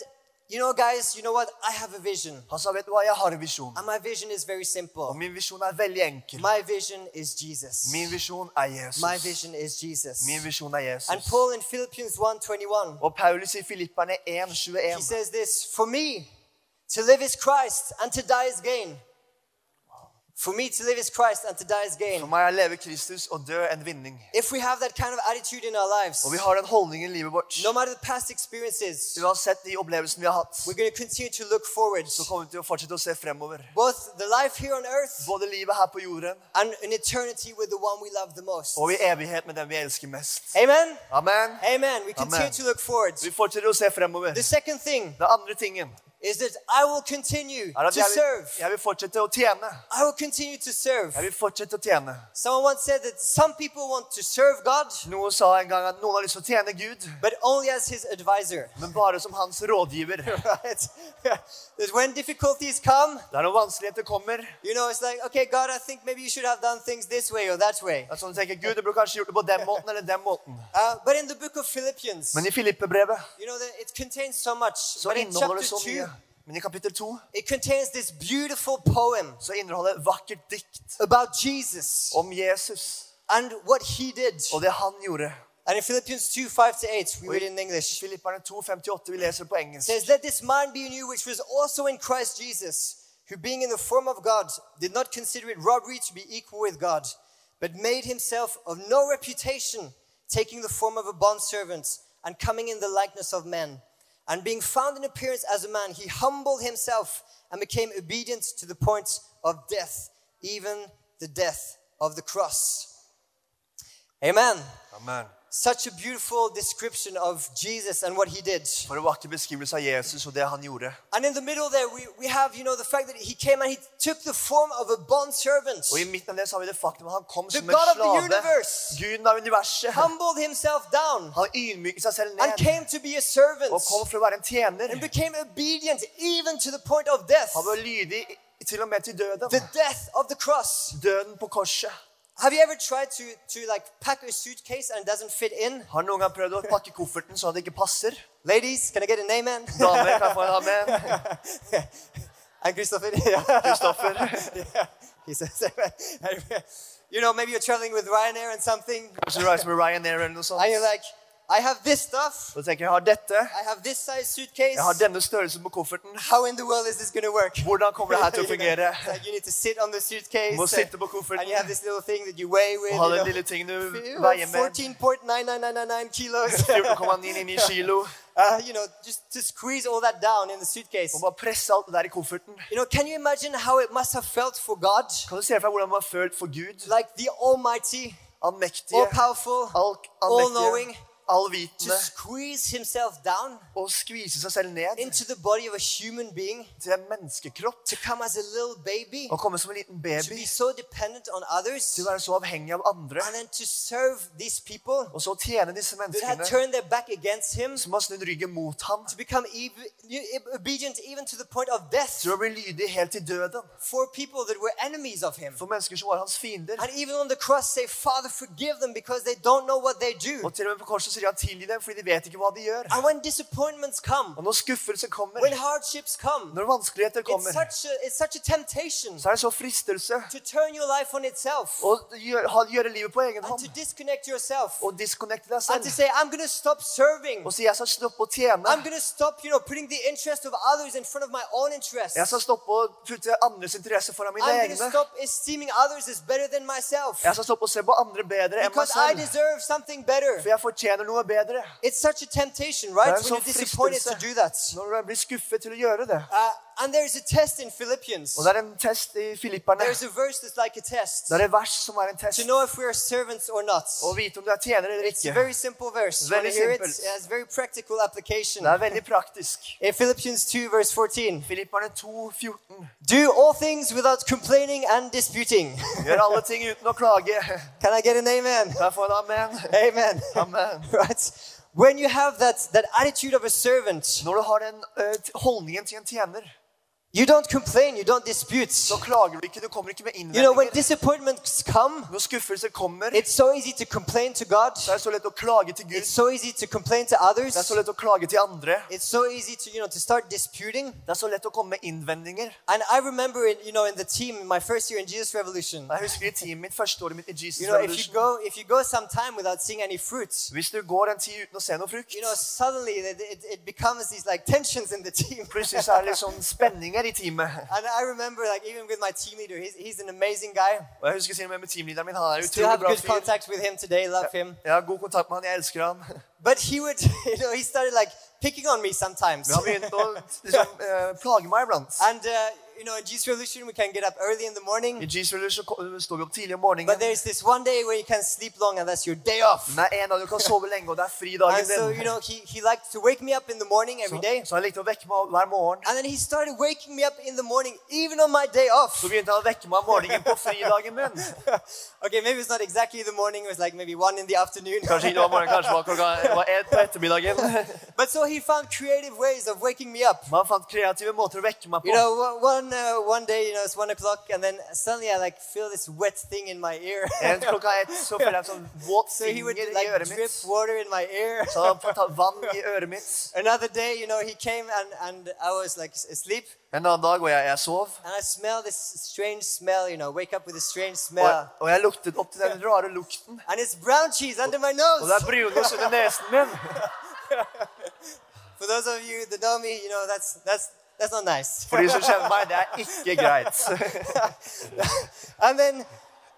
You know, guys, you know what? I have a vision. Han sa, vet du hva, jeg har en visjon. And my vision is very Og simple. min visjon er veldig enkel. My vision is Jesus. Min visjon er Jesus. My vision is Jesus. Min visjon er Jesus. And Paul in Philippians 1:21, Og Paulus i Filipperne he says this: For me, to live is Christ, and to die is gain. For me, to live is Christ, and to die is For meg er leve Kristus og dø en vinning. If we have that kind of attitude in our lives, Og vi har den holdningen i livet vårt. no matter the past experiences, Uansett de opplevelsene vi har hatt, we're going to continue to look forward. så kommer vi til å fortsette å se fremover. Both the life here on earth Både livet her på jorden and an eternity with the one we love the most. og i evighet med den vi elsker mest. Amen? Amen. Amen. We continue Amen. to look forward. Vi fortsetter å se fremover. The second thing Den andre tingen is that I will continue er to jeg serve. vil, jeg vil fortsette å tjene. I will continue to serve. Jeg vil fortsette å tjene. Someone once said that some people want to serve God, Noen sa en gang at noen har lyst til å tjene Gud, but only as his advisor. *laughs* men bare som hans rådgiver. *laughs* right? *laughs* that when difficulties come, Der når vanskeligheter kommer, you know, it's like, okay, God, I think maybe you should have done things this way or that way. at sånn tenker Gud, du burde kanskje gjort det på den måten eller den måten. Uh, but in the book of Philippians, Men i Filippebrevet you know, it contains so much. så But in chapter det så 2, mye. Men i kapittel 2 it contains this beautiful poem så inneholder et vakkert dikt about Jesus om Jesus and what he did. og det han gjorde. And in Philippians 2 5 to 8, we read in English. Filipperne 2, 58, vi leser det på engelsk. says, Let this mind be in you, which was also in Christ Jesus, who being in the form of God did not consider it robbery to be equal with God, but made himself of no reputation, taking the form of a bondservant and coming in the likeness of men. And being found in appearance as a man, he humbled himself and became obedient to the point of death, even the death of the cross. Amen. Amen. Such a beautiful description of Jesus and what he did. For en vakker beskrivelse av Jesus og det han gjorde. And in the middle there, we, we have, you know, the fact that he came and he took the form of a bondservant, Og i midten av det så har vi det faktum at han kom The som en God of the universe. Guden av universet. humbled himself down, Han ydmyket seg selv and ned came to be a servant, og kom for å være en tjener. and became obedient even to the point of death, Han var lydig til og med til døden. the death of the cross. Døden på korset. Have you ever tried to, to like pack a suitcase and it doesn't fit in? Har noen gang prøvd å pakke kofferten så det ikke passer? Ladies, can I get an amen? *laughs* Damer kan få en amen. *laughs* and Christopher, yeah. *laughs* Yeah. He says, you know, maybe you're traveling with Ryanair and something, Kanskje du reiser med Ryanair eller noe sånt. and you're like, I have this stuff, du tenker jeg har dette. I have this size suitcase. Jeg har denne størrelsen på kofferten. How in the world is this going to work? Hvordan kommer det her til å *laughs* fungere? Like you need to sit on the suitcase, må sitte på and kofferten you have this little thing that you weigh with. og ha den lille tingen du veier med. 14.99999 kilos. *laughs* 14,99 *laughs* kilo. uh, you know, just to squeeze all that down in the suitcase. Og presse alt det der i kofferten. You know, can you imagine how it must have felt for God? Kan du se for deg hvordan man har følt for Gud? Like the Almighty, Allmektige, all powerful, all, all knowing, allvitende. down Og skvise seg selv ned into the body of a human being, til en menneskekropp. to come as a little baby, Og komme som en liten baby. so others, Til å være så avhengig av andre. and then to serve these people Og så tjene disse menneskene turned their back against him, som har snudd ryggen mot ham. to become ev- obedient even to the point of death Til å bli lydig helt til døden. for people that were enemies of him. For mennesker som var hans fiender. And even on the cross, say, Father, forgive them because they don't know what they do. Og til og med på korset sier han tilgi dem, fordi de vet ikke hva de gjør. And when disappointments come, Og når skuffelse kommer, come, når vanskeligheter kommer, such a, it's such a så er det så fristelse to turn your life on itself å gjøre, gjøre livet på egen hånd. to disconnect yourself Og disconnecte deg selv. say, I'm going to stop serving. Og si jeg skal stoppe å tjene. I'm going to stop, you know, putting the interest of others in front of my own. Jeg skal stoppe å putte andres interesse foran mine I'm egne. stop esteeming others as better than myself Jeg skal stoppe å se på andre bedre enn meg selv. deserve something better. For jeg fortjener noe bedre. It's such a temptation, right? When you're sånn disappointed to do that. Når du blir skuffet til å gjøre det. Uh, and there's a test in Philippians. Og det er en test i Filipperne. There's a verse that's like a test Det er et vers som er en test. to know if we are servants or not. Å vite om du er tjener eller It's a very simple verse. Want hear it? It has very practical application. Det er veldig praktisk. In Philippians 2, verse 14, Filipperne 2, 14. do all things without complaining and disputing. *laughs* Gjør alle ting uten å klage. Can I get an amen? Kan jeg få en amen? Amen. Amen. *laughs* right? When you have that, that attitude of a servant, Når du har den eh, holdningen til en tjener, you don't complain, you don't dispute. så klager du ikke. Du kommer ikke med You know, when disappointments come, Når skuffelser kommer, it's so easy to complain to God. så er det så lett å klage til Gud. It's so easy to complain to Det er others. så lett å klage til andre. It's so easy to, you know, to start disputing. Det er så lett å komme med innvendinger. And I remember, in, you know, in the team, my first year in Jesus Revolution, Jeg husker i teamet mitt, første året mitt i Jesus you know, if you go, if you go some time without seeing any fruits, Hvis du går en tid uten å se noe frukt, you know, suddenly it, it, it becomes these like tensions in the team. plutselig så er det sånn *laughs* spenninger i teamet. And I remember, like, even with my team leader, he's, he's an amazing guy. Og jeg husker til og med med teamlederen min, han er Still utrolig have bra good fyr. contact with him today, love him. Jeg har god kontakt med han, jeg elsker han. But he would, *laughs* you know, he started like picking on me sometimes. Men han begynte å liksom, *laughs* eh, plage meg iblant. And, uh, you know, in Jesus Revolution, we can get up early in the morning. I Jesus Revolution står vi opp tidlig om morgenen. But there's this one day where you can sleep long and that's your day off. Men det er en dag du kan sove lenge, og det er fridagen And so, you know, he, he liked to wake me up in the morning every day. Så han likte å vekke meg hver morgen. And then he started waking me up in the morning, even on my day off. Så begynte han å vekke meg om morgenen på fridagen min. *laughs* okay, maybe it's not exactly the morning, it was like maybe one in the afternoon. Kanskje ikke det var morgenen, kanskje var klokka var ett på ettermiddagen. *laughs* but so he found creative ways of waking me up. Men han fant kreative måter å vekke meg You på. know, one, one, uh, one day, you know, it's one o'clock, and then suddenly I like feel this wet thing in my ear. En klokka ett så føler jeg sånn våt so he would i like drip water in my ear. Så han fått ta vann i *laughs* øret mitt. Another day, you know, he came and, and I was like asleep, En annen dag, og jeg, jeg sov. and I smell this strange smell, you know, wake up with a strange Og, smell. og jeg luktet opp til den *laughs* rare lukten. And it's brown cheese under my Og det nose. er brunost under nesen min. *laughs* For those of you that know me, you know, that's, that's, That's not nice. For de som kjenner meg, det er ikke *laughs* greit. *laughs* and then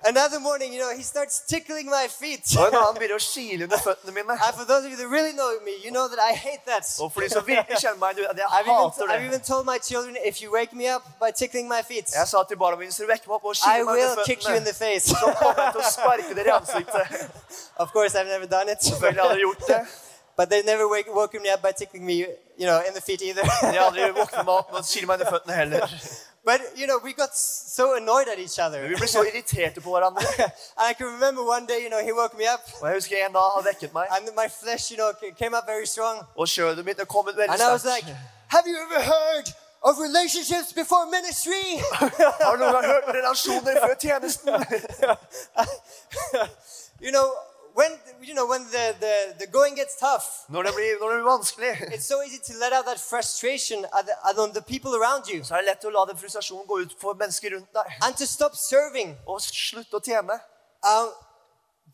another morning, you know, he starts tickling my feet. Og annen *laughs* begynner å kile under føttene mine. and for those of you that really know me, you know that I hate that. Og for de som virkelig kjenner meg, jeg hater I've even det. told my children, if you wake me up by tickling my feet, Jeg sa til barna mine, hvis dere vekker meg opp og I kiler meg will under kick you in the face. så kommer jeg til å sparke dere i ansiktet. of course, I've never done it. Selvfølgelig har dere gjort det. But they never wake, woken me up by tickling me, you know, in the feet either. Jeg hadde aldri våknet meg opp med å kile meg under føttene heller. but, you know, we got so annoyed at each other. Vi ble så irriterte på hverandre. *laughs* and I can remember one day, you know, he woke me up, Og jeg husker en dag han vekket meg, and my flesh, you know, came up very strong. og kjødet mitt det kom ut veldig And I was like, have you ever heard of relationships before ministry? *laughs* Har du noen gang hørt om relasjoner før tjenesten? *laughs* you know, when, you know, when the, the, the going gets tough, Når det blir, når det blir vanskelig, *laughs* it's so easy to let out that frustration at the, at on the people around you så er det lett å la den frustrasjonen gå ut for mennesker rundt deg. and to stop serving. Og slutte å tjene. Um,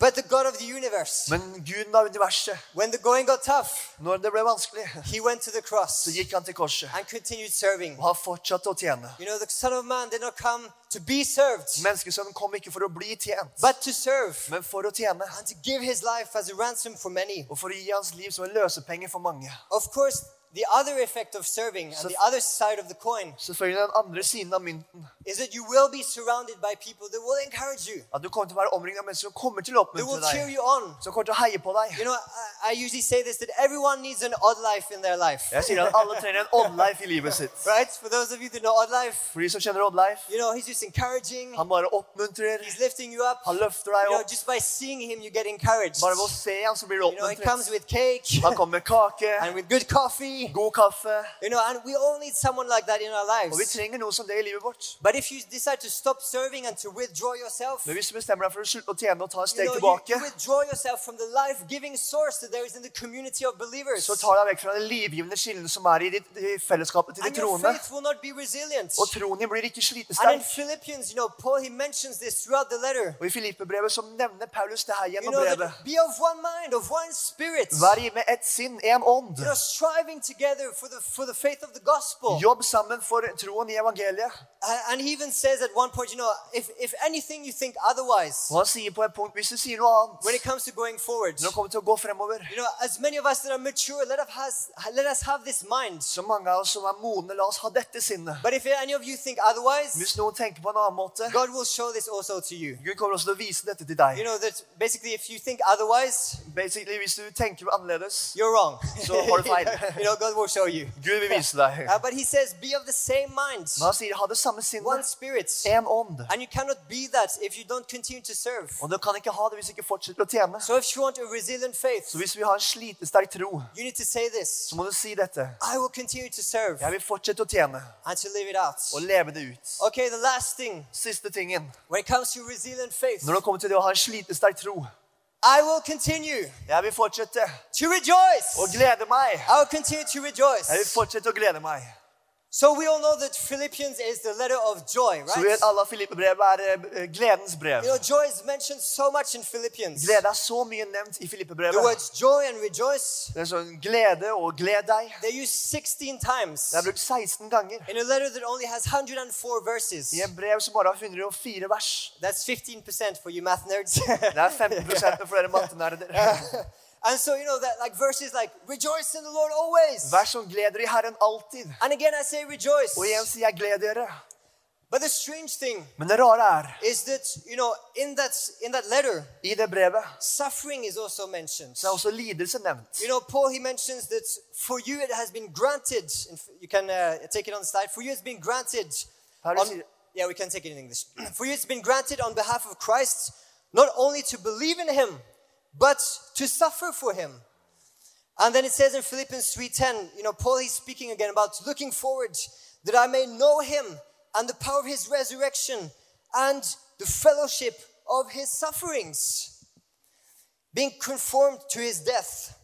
but the God of the universe, Men Guden av universet, when the going got tough, når det ble vanskelig, he went to the cross så gikk han til korset. and continued serving. Og han fortsatte å tjene. You know, the Son of Man did not come to be served, Menneskesønnen kom ikke for å bli tjent, but to serve men for å tjene. and to give his life as a ransom for many. Og for å gi hans liv som en løsepenge for mange. Of course, the other effect of serving and the other side of the coin Selvfølgelig den andre siden av mynten. is that you will be surrounded by people that will encourage you, At du kommer til å være omringet av mennesker som kommer til å that will oppmuntre cheer deg. you on. Som kommer til å heie på deg. You know, I, I usually say this that everyone needs an odd life in their life, Jeg sier at alle trenger en *laughs* Oddleif i livet sitt. right? For those of you that know odd life, For de som kjenner life you know, he's just encouraging, han bare oppmuntrer. he's lifting you up. Han løfter You know, just by seeing him, you get encouraged. Bare ved å se han så blir du You know, he comes with cake *laughs* Han kommer med kake, and with good coffee. god kaffe. You know, and we all need someone like that in our Og vi lives. trenger noe som det i livet vårt. But if you decide to stop serving and to withdraw yourself, Men hvis du bestemmer deg for å slutte å tjene og ta et you, know, you, you withdraw yourself from the life-giving source that så tar deg vekk fra det livgivende skillet som er i, ditt, i fellesskapet til de troende. Og troen din blir ikke slitesterk. You know, Paul. Og i Filippebrevet så nevner Paulus det her You gjennom know, brevet. be of one mind, of one spirit. Vær i med ett sinn, én ånd. You know, striving together for the, for the faith of the gospel. Jobb sammen for troen i evangeliet. And and he even says at one point, you know, if, if anything you think otherwise, Og han sier på et punkt, hvis du sier noe annet, when it comes to going forward, når det kommer til å gå fremover, you know, as many of us that are mature, let us, has, let us have this mind. så mange av oss som er modne, la oss ha dette sinnet. But if any of you think otherwise, Hvis noen tenker på en annen måte, God will show this also to you. Gud kommer også til å vise dette til You know that basically, if you think otherwise, Basically, hvis du tenker annerledes, you're wrong. Så har du feil. *laughs* you know, God will show you. Gud vil vise deg. Uh, but he says, be of the same mind, Men han sier ha det samme one spirit. En ånd. And you cannot be that if you don't continue to serve. Og du kan ikke ha det hvis du ikke fortsetter å tjene. So if you want a resilient faith, Så hvis vi har en slitesterk tro, så må du si dette. I will to serve Jeg vil fortsette å tjene and to live it out. og leve det ut. Okay, the last thing Siste tingen, when it comes to faith, når det kommer til det å ha en slitesterk tro, I will continue jeg vil fortsette to rejoice. å glede meg. I will continue to rejoice. Jeg vil fortsette å glede meg. So we all know that Philippians is the letter of joy, Så vi right? vet alle at Filippebrevet er eh, gledens brev. You know, joy is mentioned so much in Philippians. Glede er så mye nevnt i The words joy and rejoice, Det er sånn glede og gled deg. they're used 16 times Det er brukt 16 ganger in a letter that only has 104 verses. i en brev som bare har 104 vers. That's 15% for you math nerds. Det er 15 for dere mattenerder. *laughs* and so, you know, that like verses like rejoice in the Lord always. Vær som gleder i Herren alltid. And again, I say rejoice. Og igjen sier jeg gled dere. But the strange thing Men det rare er, is that, you know, in that, in that letter, i det brevet suffering is also mentioned. så er også lidelse nevnt. You know, Paul, he mentions that for you it has been granted, you can uh, take it on the slide, for you it's been granted, Paulus on- sier- yeah, we can take it in English. *clears throat* for you it's been granted on behalf of Christ, not only to believe in him, but to suffer for him. And then it says in Philippians 3.10, you know, Paul is speaking again about looking forward that I may know him and the power of his resurrection and the fellowship of his sufferings, being conformed to his death.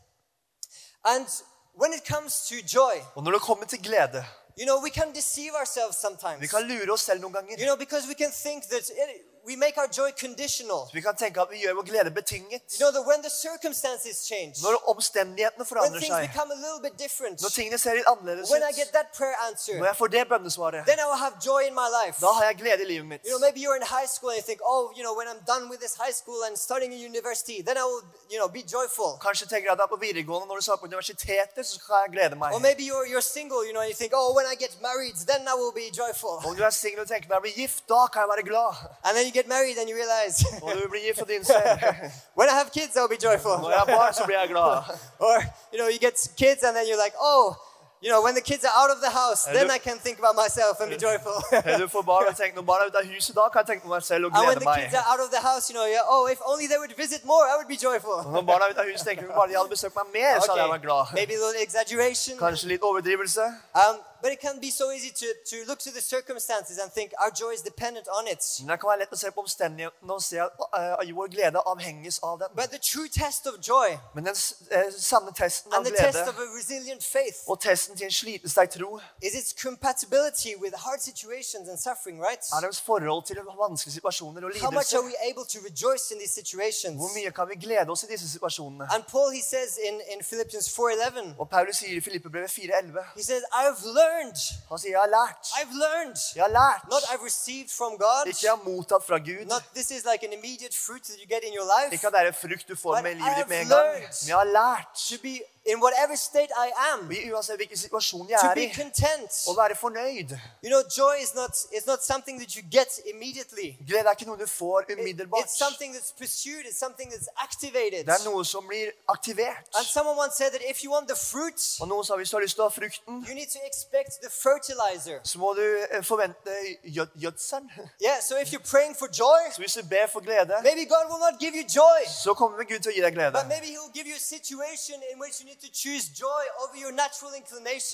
And when it comes to joy, Og når det kommer til glede, you know, we can deceive ourselves vi sometimes. kan lure oss selv noen ganger. You know, because we can think that it, we make our joy conditional. Vi kan tenke at vi gjør vår glede betinget. You know that when the circumstances change, Når omstendighetene when forandrer things seg, become a little bit different, når tingene ser litt annerledes when I get ut, that prayer answer, når jeg får det bønnesvaret, then I will have joy in my life. da har jeg glede i livet mitt. You know, maybe you're in high school and you think, oh, you know, when I'm done with this high school and starting a university, then I will, you know, be joyful. Kanskje tenker at jeg er på videregående, når du starter på universitetet, så skal jeg glede meg. Or maybe you're, you're single, you know, and you think, oh, when I get married, then I will be joyful. Om du er singel og tenker når jeg blir gift, da kan jeg være glad. And then you get married and you realize, *laughs* Og du blir gift og din *laughs* when I have kids, I'll be joyful. Når jeg har barn, så blir jeg glad. *laughs* Or, you know, you get kids and then you're like, oh, you know, when the kids are out of the house, then I can think about myself and be joyful. Du får barn og tenker når barna er ute av huset, da kan jeg tenke på meg selv og And when the kids are out of the house, you know, you're, oh, if only they would visit more, I would be joyful. Når barna er ute av huset, tenker vi bare de hadde besøkt meg mer, så hadde jeg vært glad. maybe a little exaggeration. Kanskje litt overdrivelse. Um, but it can be so easy to, to look to the circumstances and think our joy is dependent on it. Men det kan være lett å se på omstendighetene og se at uh, vår glede avhenges av dem. But the true test of joy Men den s- eh, sanne testen av and the test glede of a resilient faith og testen til en slitesterk tro is its compatibility with hard situations and suffering, right? er deres forhold til vanskelige situasjoner og How much are we able to rejoice in these situations? Hvor mye kan vi glede oss i disse situasjonene? And Paul, he says in, in Philippians 4.11, Og Paulus sier i Filippebrevet 4,11 he says, I've learned, Han sier, 'Jeg har lært'. I've learned, Jeg har lært. not I've received from God, Ikke jeg har mottatt fra Gud. not this is like an immediate fruit that you get in your life, Ikke at det er en frukt du får But med livet ditt med en gang. Men jeg har lært. to be in whatever state I am, i uansett hvilken situasjon jeg to er be i, content. å være fornøyd. You know, joy is not, is not something that you get immediately. Glede er ikke noe du får It- umiddelbart. it's something that's pursued, it's something that's activated. Det er noe som blir aktivert. And someone once said that if you want the fruit, Og noen sa hvis du har lyst til å ha frukten, you need to expect the fertilizer. så må du eh, forvente gjødselen. *laughs* Yeah, so if you're praying for joy, Så hvis du ber for glede, maybe God will not give you joy, så kommer Gud til å gi deg glede. but maybe He'll give you a situation in which you need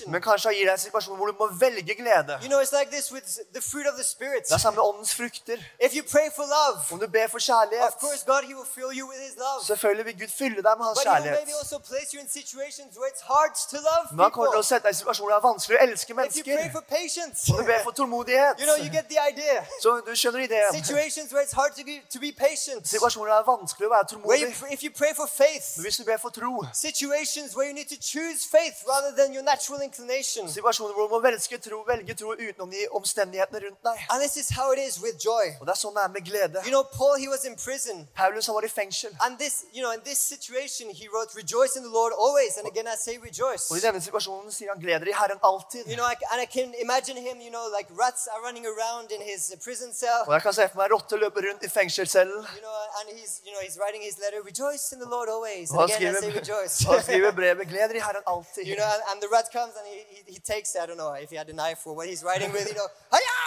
Men kanskje han gir deg en situasjon hvor du må velge glede. You know, it's like this with the fruit of the Spirit. Det er samme åndens frukter. If you pray for love, Om du ber for kjærlighet, of course, God, He will fill you with His love. selvfølgelig vil Gud fylle deg med hans But He will kjærlighet. maybe also place you in situations where it's hard to love Men han kommer til å sette deg i situasjoner hvor det er vanskelig å elske If you pray mennesker. for patience, Om du ber for tålmodighet, you know, you get the idea. så du skjønner ideen. Situations where it's hard to be, to be patient. Situasjoner hvor det er vanskelig å være Where you, tålmodig. if you pray for faith, Men hvis du ber for tro, situations where you need to choose faith rather than your natural inclination. situasjoner hvor du må velge tro, velge tro utenom de omstendighetene rundt deg. And this is how it is with joy. Og det er sånn det er med glede. You know, Paul, he was in prison. Paulus han var i fengsel. And this, you know, in this situation, he wrote, Rejoice in the Lord always. And again, I say rejoice. Og i denne situasjonen sier han gleder i Herren alltid. You know, I, and I can imagine him, you know, like rats are running around in his uh, prison cell. Og jeg kan se for meg rotter løpe rundt i fengselscellen. You know, and he's, you know, he's writing his letter, Rejoice in the Lord always. And again, I say rejoice. han skriver brevet 'Gleder i Herren alltid'. You know, and, and the rat comes and he, he, he takes, I don't know if he had a knife or what he's writing with, you know, "Hiya!"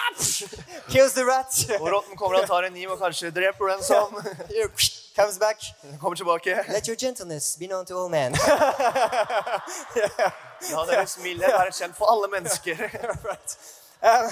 *laughs* kills the rat. *laughs* Og rotten kommer og tar en kniv og kanskje dreper den *laughs* som comes back. Kommer tilbake. Let your gentleness be known to all men. Ja, deres mildhet er kjent for alle mennesker. right. Um,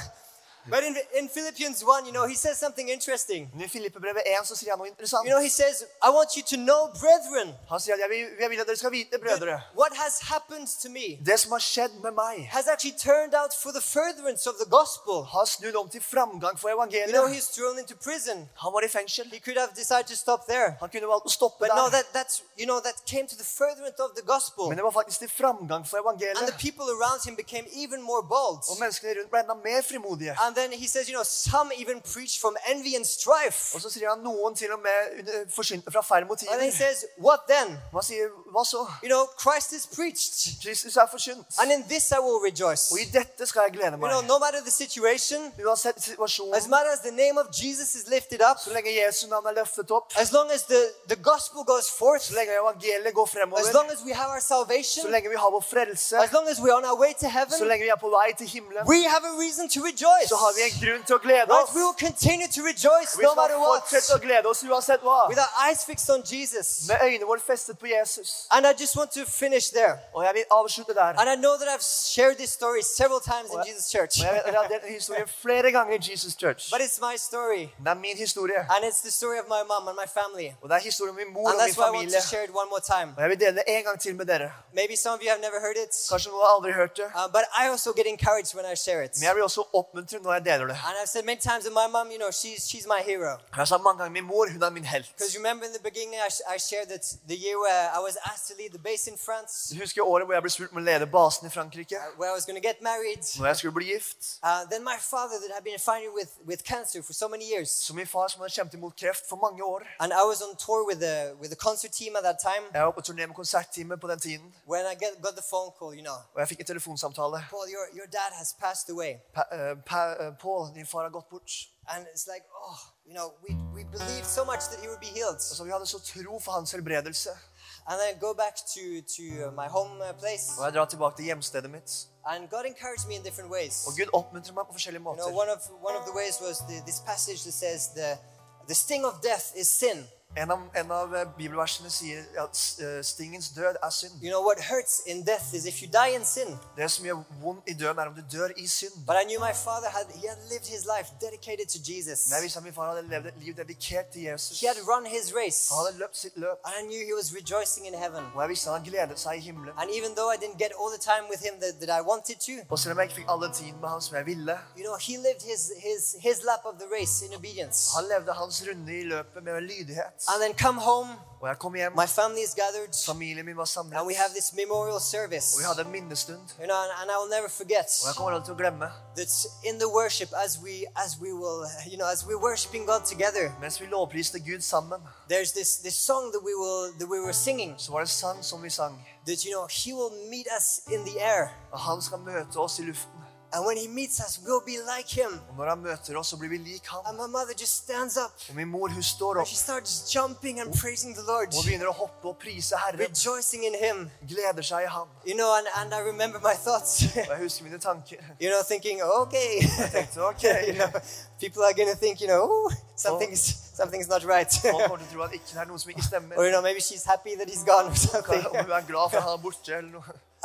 but in, in Philippians 1, you know, he says something interesting. I Filippebrevet 1 så sier han noe interessant. You know, he says, I want you to know, brethren, Han sier at jeg vil, jeg vil at dere skal vite, brødre, what has happened to me det som har skjedd med meg, has actually turned out for the furtherance of the gospel. har snudd om til framgang for You know, evangeliet. he's thrown into prison. Han var i fengsel. He could have decided to stop there. Han kunne valgt å stoppe But no, der. that, that's, you know, that came to the furtherance of the gospel. Men det var faktisk til framgang for And the evangeliet. people around him became even more bold. Og menneskene rundt ble enda mer frimodige. And then he says, you know, some even preach from envy and strife. Og så sier han noen til og med under- forsynte fra feil And then he says, what then? Sier, hva så? You know, Christ is preached. Kristus er forsynt. And in this I will rejoice. Og i dette skal jeg glede You know, no matter the situation, Uansett as situasjonen, matter as the name of Jesus is lifted up, så lenge Jesu navn er løftet opp, as long as the, the gospel goes forth, så lenge evangeliet går as long as we have our så salvation, lenge vi har vår frelse, as long as we're on our way to så heaven, lenge vi er på vei til himmelen, we have a reason to rejoice. så har vi en grunn til å glede Right? oss. We will continue to rejoice Vi no skal matter what, fortsette å glede oss uansett hva. with our eyes fixed on Jesus. Med øynene våre festet på Jesus. And I just want to finish there. Og jeg vil avslutte der. And I know that I've shared this story several times in Jesus Church, Og jeg vet jeg har delt historien flere ganger i Jesus Church. but it's my story. Det er min historie. And it's the story of my mom and my family. Og det er historien om min mor And og min that's why I want to share it one more time. Og jeg vil dele det en gang til med dere. Maybe some of you have never heard it, Kanskje noen har aldri hørt det. uh, but I also get encouraged when I share it. Men jeg blir også oppmuntret når jeg deler det. And I've said many times that my mom, you know, she's, she's my hero. Jeg har sagt mange ganger min mor hun er min helt. Because remember in the beginning, I, I shared that the year where I was asked to lead the base in France, Du husker året hvor jeg ble spurt om å lede basen i Frankrike? where I was going to get married. Når jeg skulle bli gift. Uh, then my father, that had been fighting with, with cancer for so many years, Så min far som hadde kjempet imot kreft for mange år. and I was on tour with the with the concert team at that time. Jeg var på turné med konsertteamet på den tiden. When I get, got the phone call, you know, Og jeg fikk en telefonsamtale. Paul, your your dad has passed away, Pa- uh, Pa- eh, Paul, din far har gått bort. and it's like, oh, you know, we we believed so much that he would be healed. Altså, vi hadde så tro for hans helbredelse. And then go back to to uh, my home uh, place, Og jeg drar tilbake til hjemstedet mitt. and God encouraged me in different ways. Og Gud oppmuntrer meg på forskjellige You know, måter. one of one of the ways was the, this passage that says the the sting of death is sin. En av, en av eh, bibelversene sier at eh, stingens død er synd. You know what hurts in death is if you die in sin. Det som gjør vondt i døden, er om du dør i synd. But I knew my father had he had lived his life dedicated to Jesus. Men jeg visste at min far hadde levd et liv dedikert til Jesus. He had run his race, Han hadde løpt sitt løp. and I knew he was rejoicing in heaven. Og jeg visste han gledet seg i himmelen. And even though I didn't get all the time with him that, that I wanted to, Og selv om jeg ikke fikk alle tiden med ham som jeg ville, you know, he lived his his his lap of the race in obedience. han levde hans runde i løpet med lydighet. And then come home, Og jeg kom hjem, my family is gathered, familien min var samlet, and we have this memorial service. og vi hadde en minnestund. You know, and, and I will never forget Og jeg kommer aldri til å glemme, that in the worship, as we as we will, you know, as we're worshiping God together, mens vi lovpriste Gud sammen, there's this this song that we will that we were singing så var det sang som vi sang. that you know He will meet us in the air, Og han skal møte oss i luften. And when He meets us, we'll be like Him. Og når han møter oss, så blir vi lik ham. And my mother just stands up Og min mor, hun står opp she starts jumping and praising the Lord, og begynner å hoppe og prise Herren. rejoicing in Him. Gleder seg i ham. You know, and, and I remember my thoughts. Og jeg husker mine tanker. *laughs* you know, thinking, okay, tenkte, *laughs* ok. you know, people are gonna think, you know, something's something's not right. *laughs* Or you know, maybe she's happy that he's gone or something.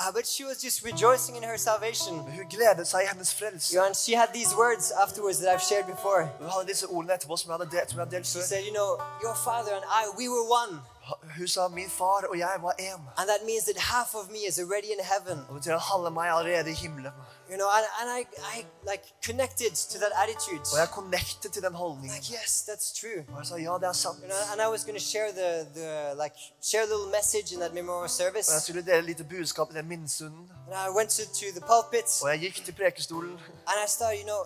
Om hun glad for at han borte eller noe. Uh, but she was just rejoicing in her salvation. Hun gledet seg i hennes frelse. You and she had these words afterwards that I've shared before. Hun hadde disse ordene etterpå som jeg hadde delt, som jeg hadde delt She før. said, you know, your father and I, we were one. Hun sa min far og jeg var én. And that means that half of me is already in heaven. Og det betyr at halve meg er allerede i himmelen. You know, and, and I, I like connected to that attitude. Og jeg connected til den holdningen. Like, yes, that's true. Og jeg sa ja, det er sant. You know, and I was going to share the, the like share a little message in that memorial Og jeg skulle dele litt budskap i den minnestunden. And I went to, to the pulpit Og jeg gikk til prekestolen. and I started, you know,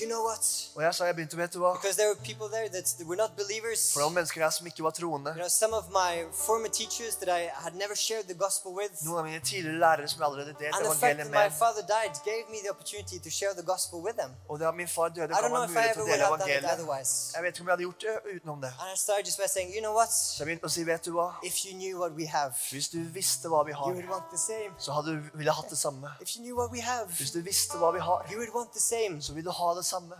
you know what? Og jeg sa jeg begynte, vet du hva? Because there were people there that were not believers. For det var mennesker der som ikke var troende. You know, some of my former teachers that I had never shared the gospel with. Noen av mine tidligere lærere som jeg allerede delte And the fact evangeliet that my med. father died gave me the opportunity to share the gospel with them. Og det at min far døde, I ga don't know meg if I mulighet ever til å would dele have done it evangeliet. Jeg vet ikke om jeg hadde gjort det utenom det. And I started just by saying, you know what? Så jeg begynte å si, vet du hva? If you knew what we have, Hvis du visste hva vi you har, would want the same. så hadde du ville hatt det samme. If you knew what we have, Hvis du visste hva vi har, you would want the same. så vil du ha det samme.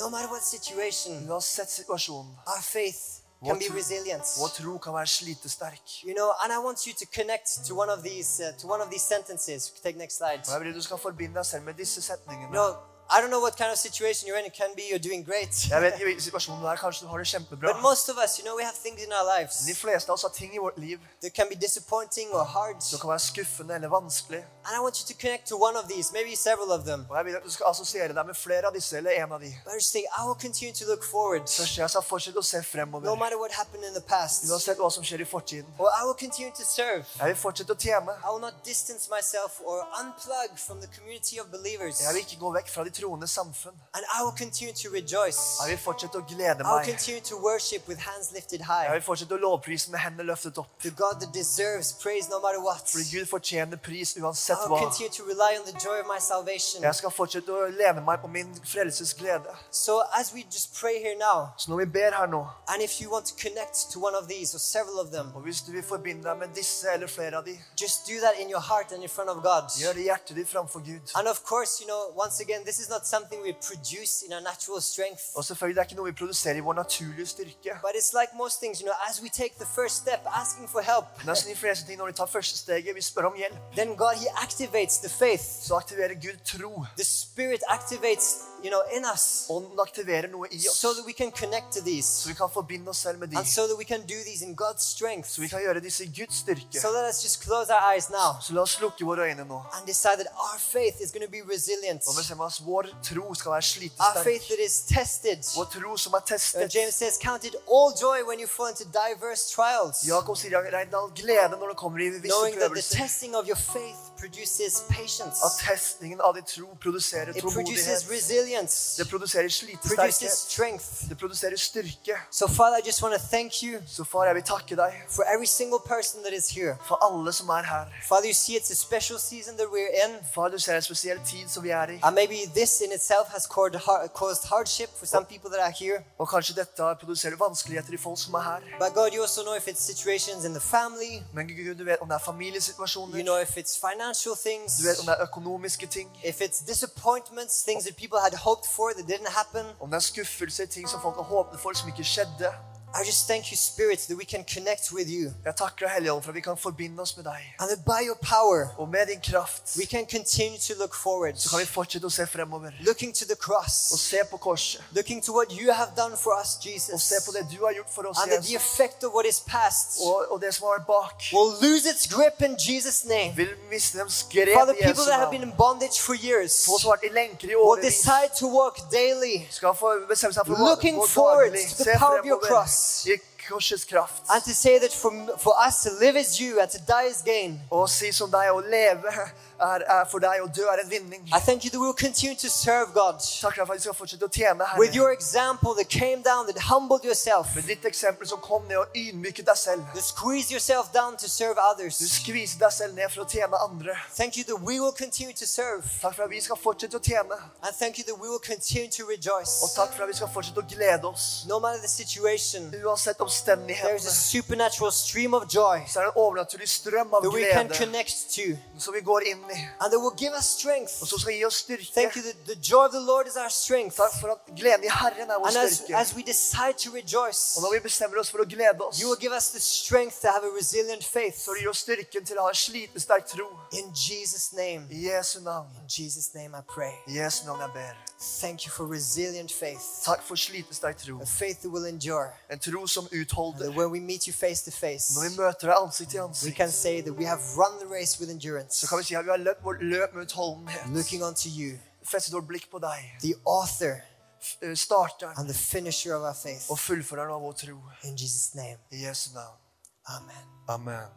No matter what situation, Uansett situasjonen. our faith can Vår be tro- resilient. Vår tro kan være slitesterk. You know, and I want you to connect to one of these uh, to one of these sentences. Take next slide. Og jeg vil du skal forbinde deg selv med disse setningene. You know, I don't know what kind of situation you're in. It can be you're doing great. Jeg vet ikke hvilken situasjon du er, kanskje du har det But kjempebra. most of us, you know, we have things in our lives de fleste av oss har ting i vårt liv that can be disappointing or hard. som kan være skuffende eller vanskelig. And I want you to connect to one of these, maybe several of them. Og jeg vil at du skal assosiere deg med flere av disse eller en av de. But just think I will continue to look forward, jeg skal fortsette å se no fremover. matter what happened in the past. Uansett hva som skjer i fortiden. Or I will continue to serve. Jeg vil fortsette å tjene. I will not distance myself or unplug from the community of believers. Jeg vil ikke gå vekk fra de troende samfunn. And I will continue to rejoice. Jeg vil fortsette å glede I will meg. continue to worship with hands lifted Jeg vil fortsette å lovprise med hendene løftet opp. The God that deserves praise no matter what. Fordi Gud fortjener pris uansett I will hva. continue to rely on the joy of my salvation. Jeg skal fortsette å lene meg på min frelses glede. So as we just pray here now, Så når vi ber her nå, and if you want to connect to one of these or several of them, og hvis du vil forbinde deg med disse eller flere av de, just do that in your heart and in front of God. gjør det i hjertet ditt framfor Gud. And of course, you know, once again, this is not something we produce in our natural strength. Og selvfølgelig, det er ikke noe vi produserer i vår naturlige styrke. But it's like most things, you know, as we take the first step, asking for help, Men det som de fleste ting når vi tar første steget, vi spør om hjelp, then God, He activates the faith. så aktiverer Gud tro. The Spirit activates, you know, in us Ånden aktiverer noe i oss, so that we can connect to these så vi kan forbinde oss selv med de. and so that we can do these in God's strength. Så vi kan gjøre disse i Guds styrke. So let us just close our eyes now Så la oss lukke våre øyne nå. and decide that our faith is going to be resilient. Og bestemme oss vår tro skal være slitesterk. Vår tro som er testet. James says, Count it all joy when you fall into diverse trials, Jakob sier regn all glede når du kommer i visse prøvelser. At testningen av din tro produserer tålmodighet. Det produserer slitesterkhet. Det produserer styrke. You Så far, jeg vil takke deg for every that is here. for alle som er her. Father, you see it's a that we're in. Far, du ser en spesiell tid som vi er i. And maybe this in has har- for some people that are here. Og kanskje dette har vanskeligheter i folk som er her. But God, you also know if it's situations in the family, Men Gud, du vet om det er you familiesituasjoner. know if it's financial things, Du vet om det er økonomiske ting. if it's disappointments, things that people had hoped for that didn't happen. Om det er skuffelser, ting som folk har håpet for, som ikke skjedde. I just thank you, Spirit, that we can connect with you. Jeg takker Helligånd, for at vi kan forbinde oss med deg. And that by your power, Og med din kraft we can continue to look forward, så kan vi fortsette å se fremover. looking to the cross, se på korset. looking to what you have done for us, Jesus, se på det du har gjort for oss, and that the effect of what is past Og, og det som har bak, will lose its grip in Jesus' name. vil miste dem grep Father, people Jesu that have been in bondage for years Folk som har i lenker i will decide to walk daily skal få bestemme seg for å Looking forward to the power of your cross. I korsets kraft. and to say that for, for us to live is you and to die is gain. Og si som deg, å leve er, er for deg, å dø er en vinning. I thank you that we will continue to serve God Takk for at vi skal fortsette å tjene with Herre. your example that came down, that humbled yourself, Med ditt eksempel som kom ned og ydmyket deg selv. that squeezed yourself down to serve Du others. skviser deg selv ned for å tjene andre. Thank you that we will continue to serve. Takk for at vi skal fortsette å tjene. And thank you that we will continue to rejoice. Og takk for at vi skal fortsette å glede oss. No matter the situation, Uansett a omstendighetene, supernatural stream of joy så er det en overnaturlig strøm av that we can glede connect to som vi går inn i, and that will give us strength. og som skal gi oss Thank you the, the joy of the Lord is our strength. Takk for at gleden i Herren er vår And as, as we decide to rejoice, Og når vi bestemmer oss for å glede oss, you will give us the strength to have a resilient faith. så gir oss styrken til å ha en slitesterk tro. In Jesus' name, I Jesu navn. in Jesus' name I pray. I Jesu navn jeg ber. Thank you for resilient faith, Takk for slitesterk tro. a faith that will endure. En tro som And that utholder. when we meet you face to face, Når vi møter deg ansikt til we can say that we have run the race with endurance, så kan vi si at vi har løpt vårt løp med utholdenhet. looking unto you, Festet vårt blikk på deg. the author F- eh, Starteren and the finisher of our faith. og fullføreren av vår tro. In Jesus' name, I Jesu navn. Amen. Amen.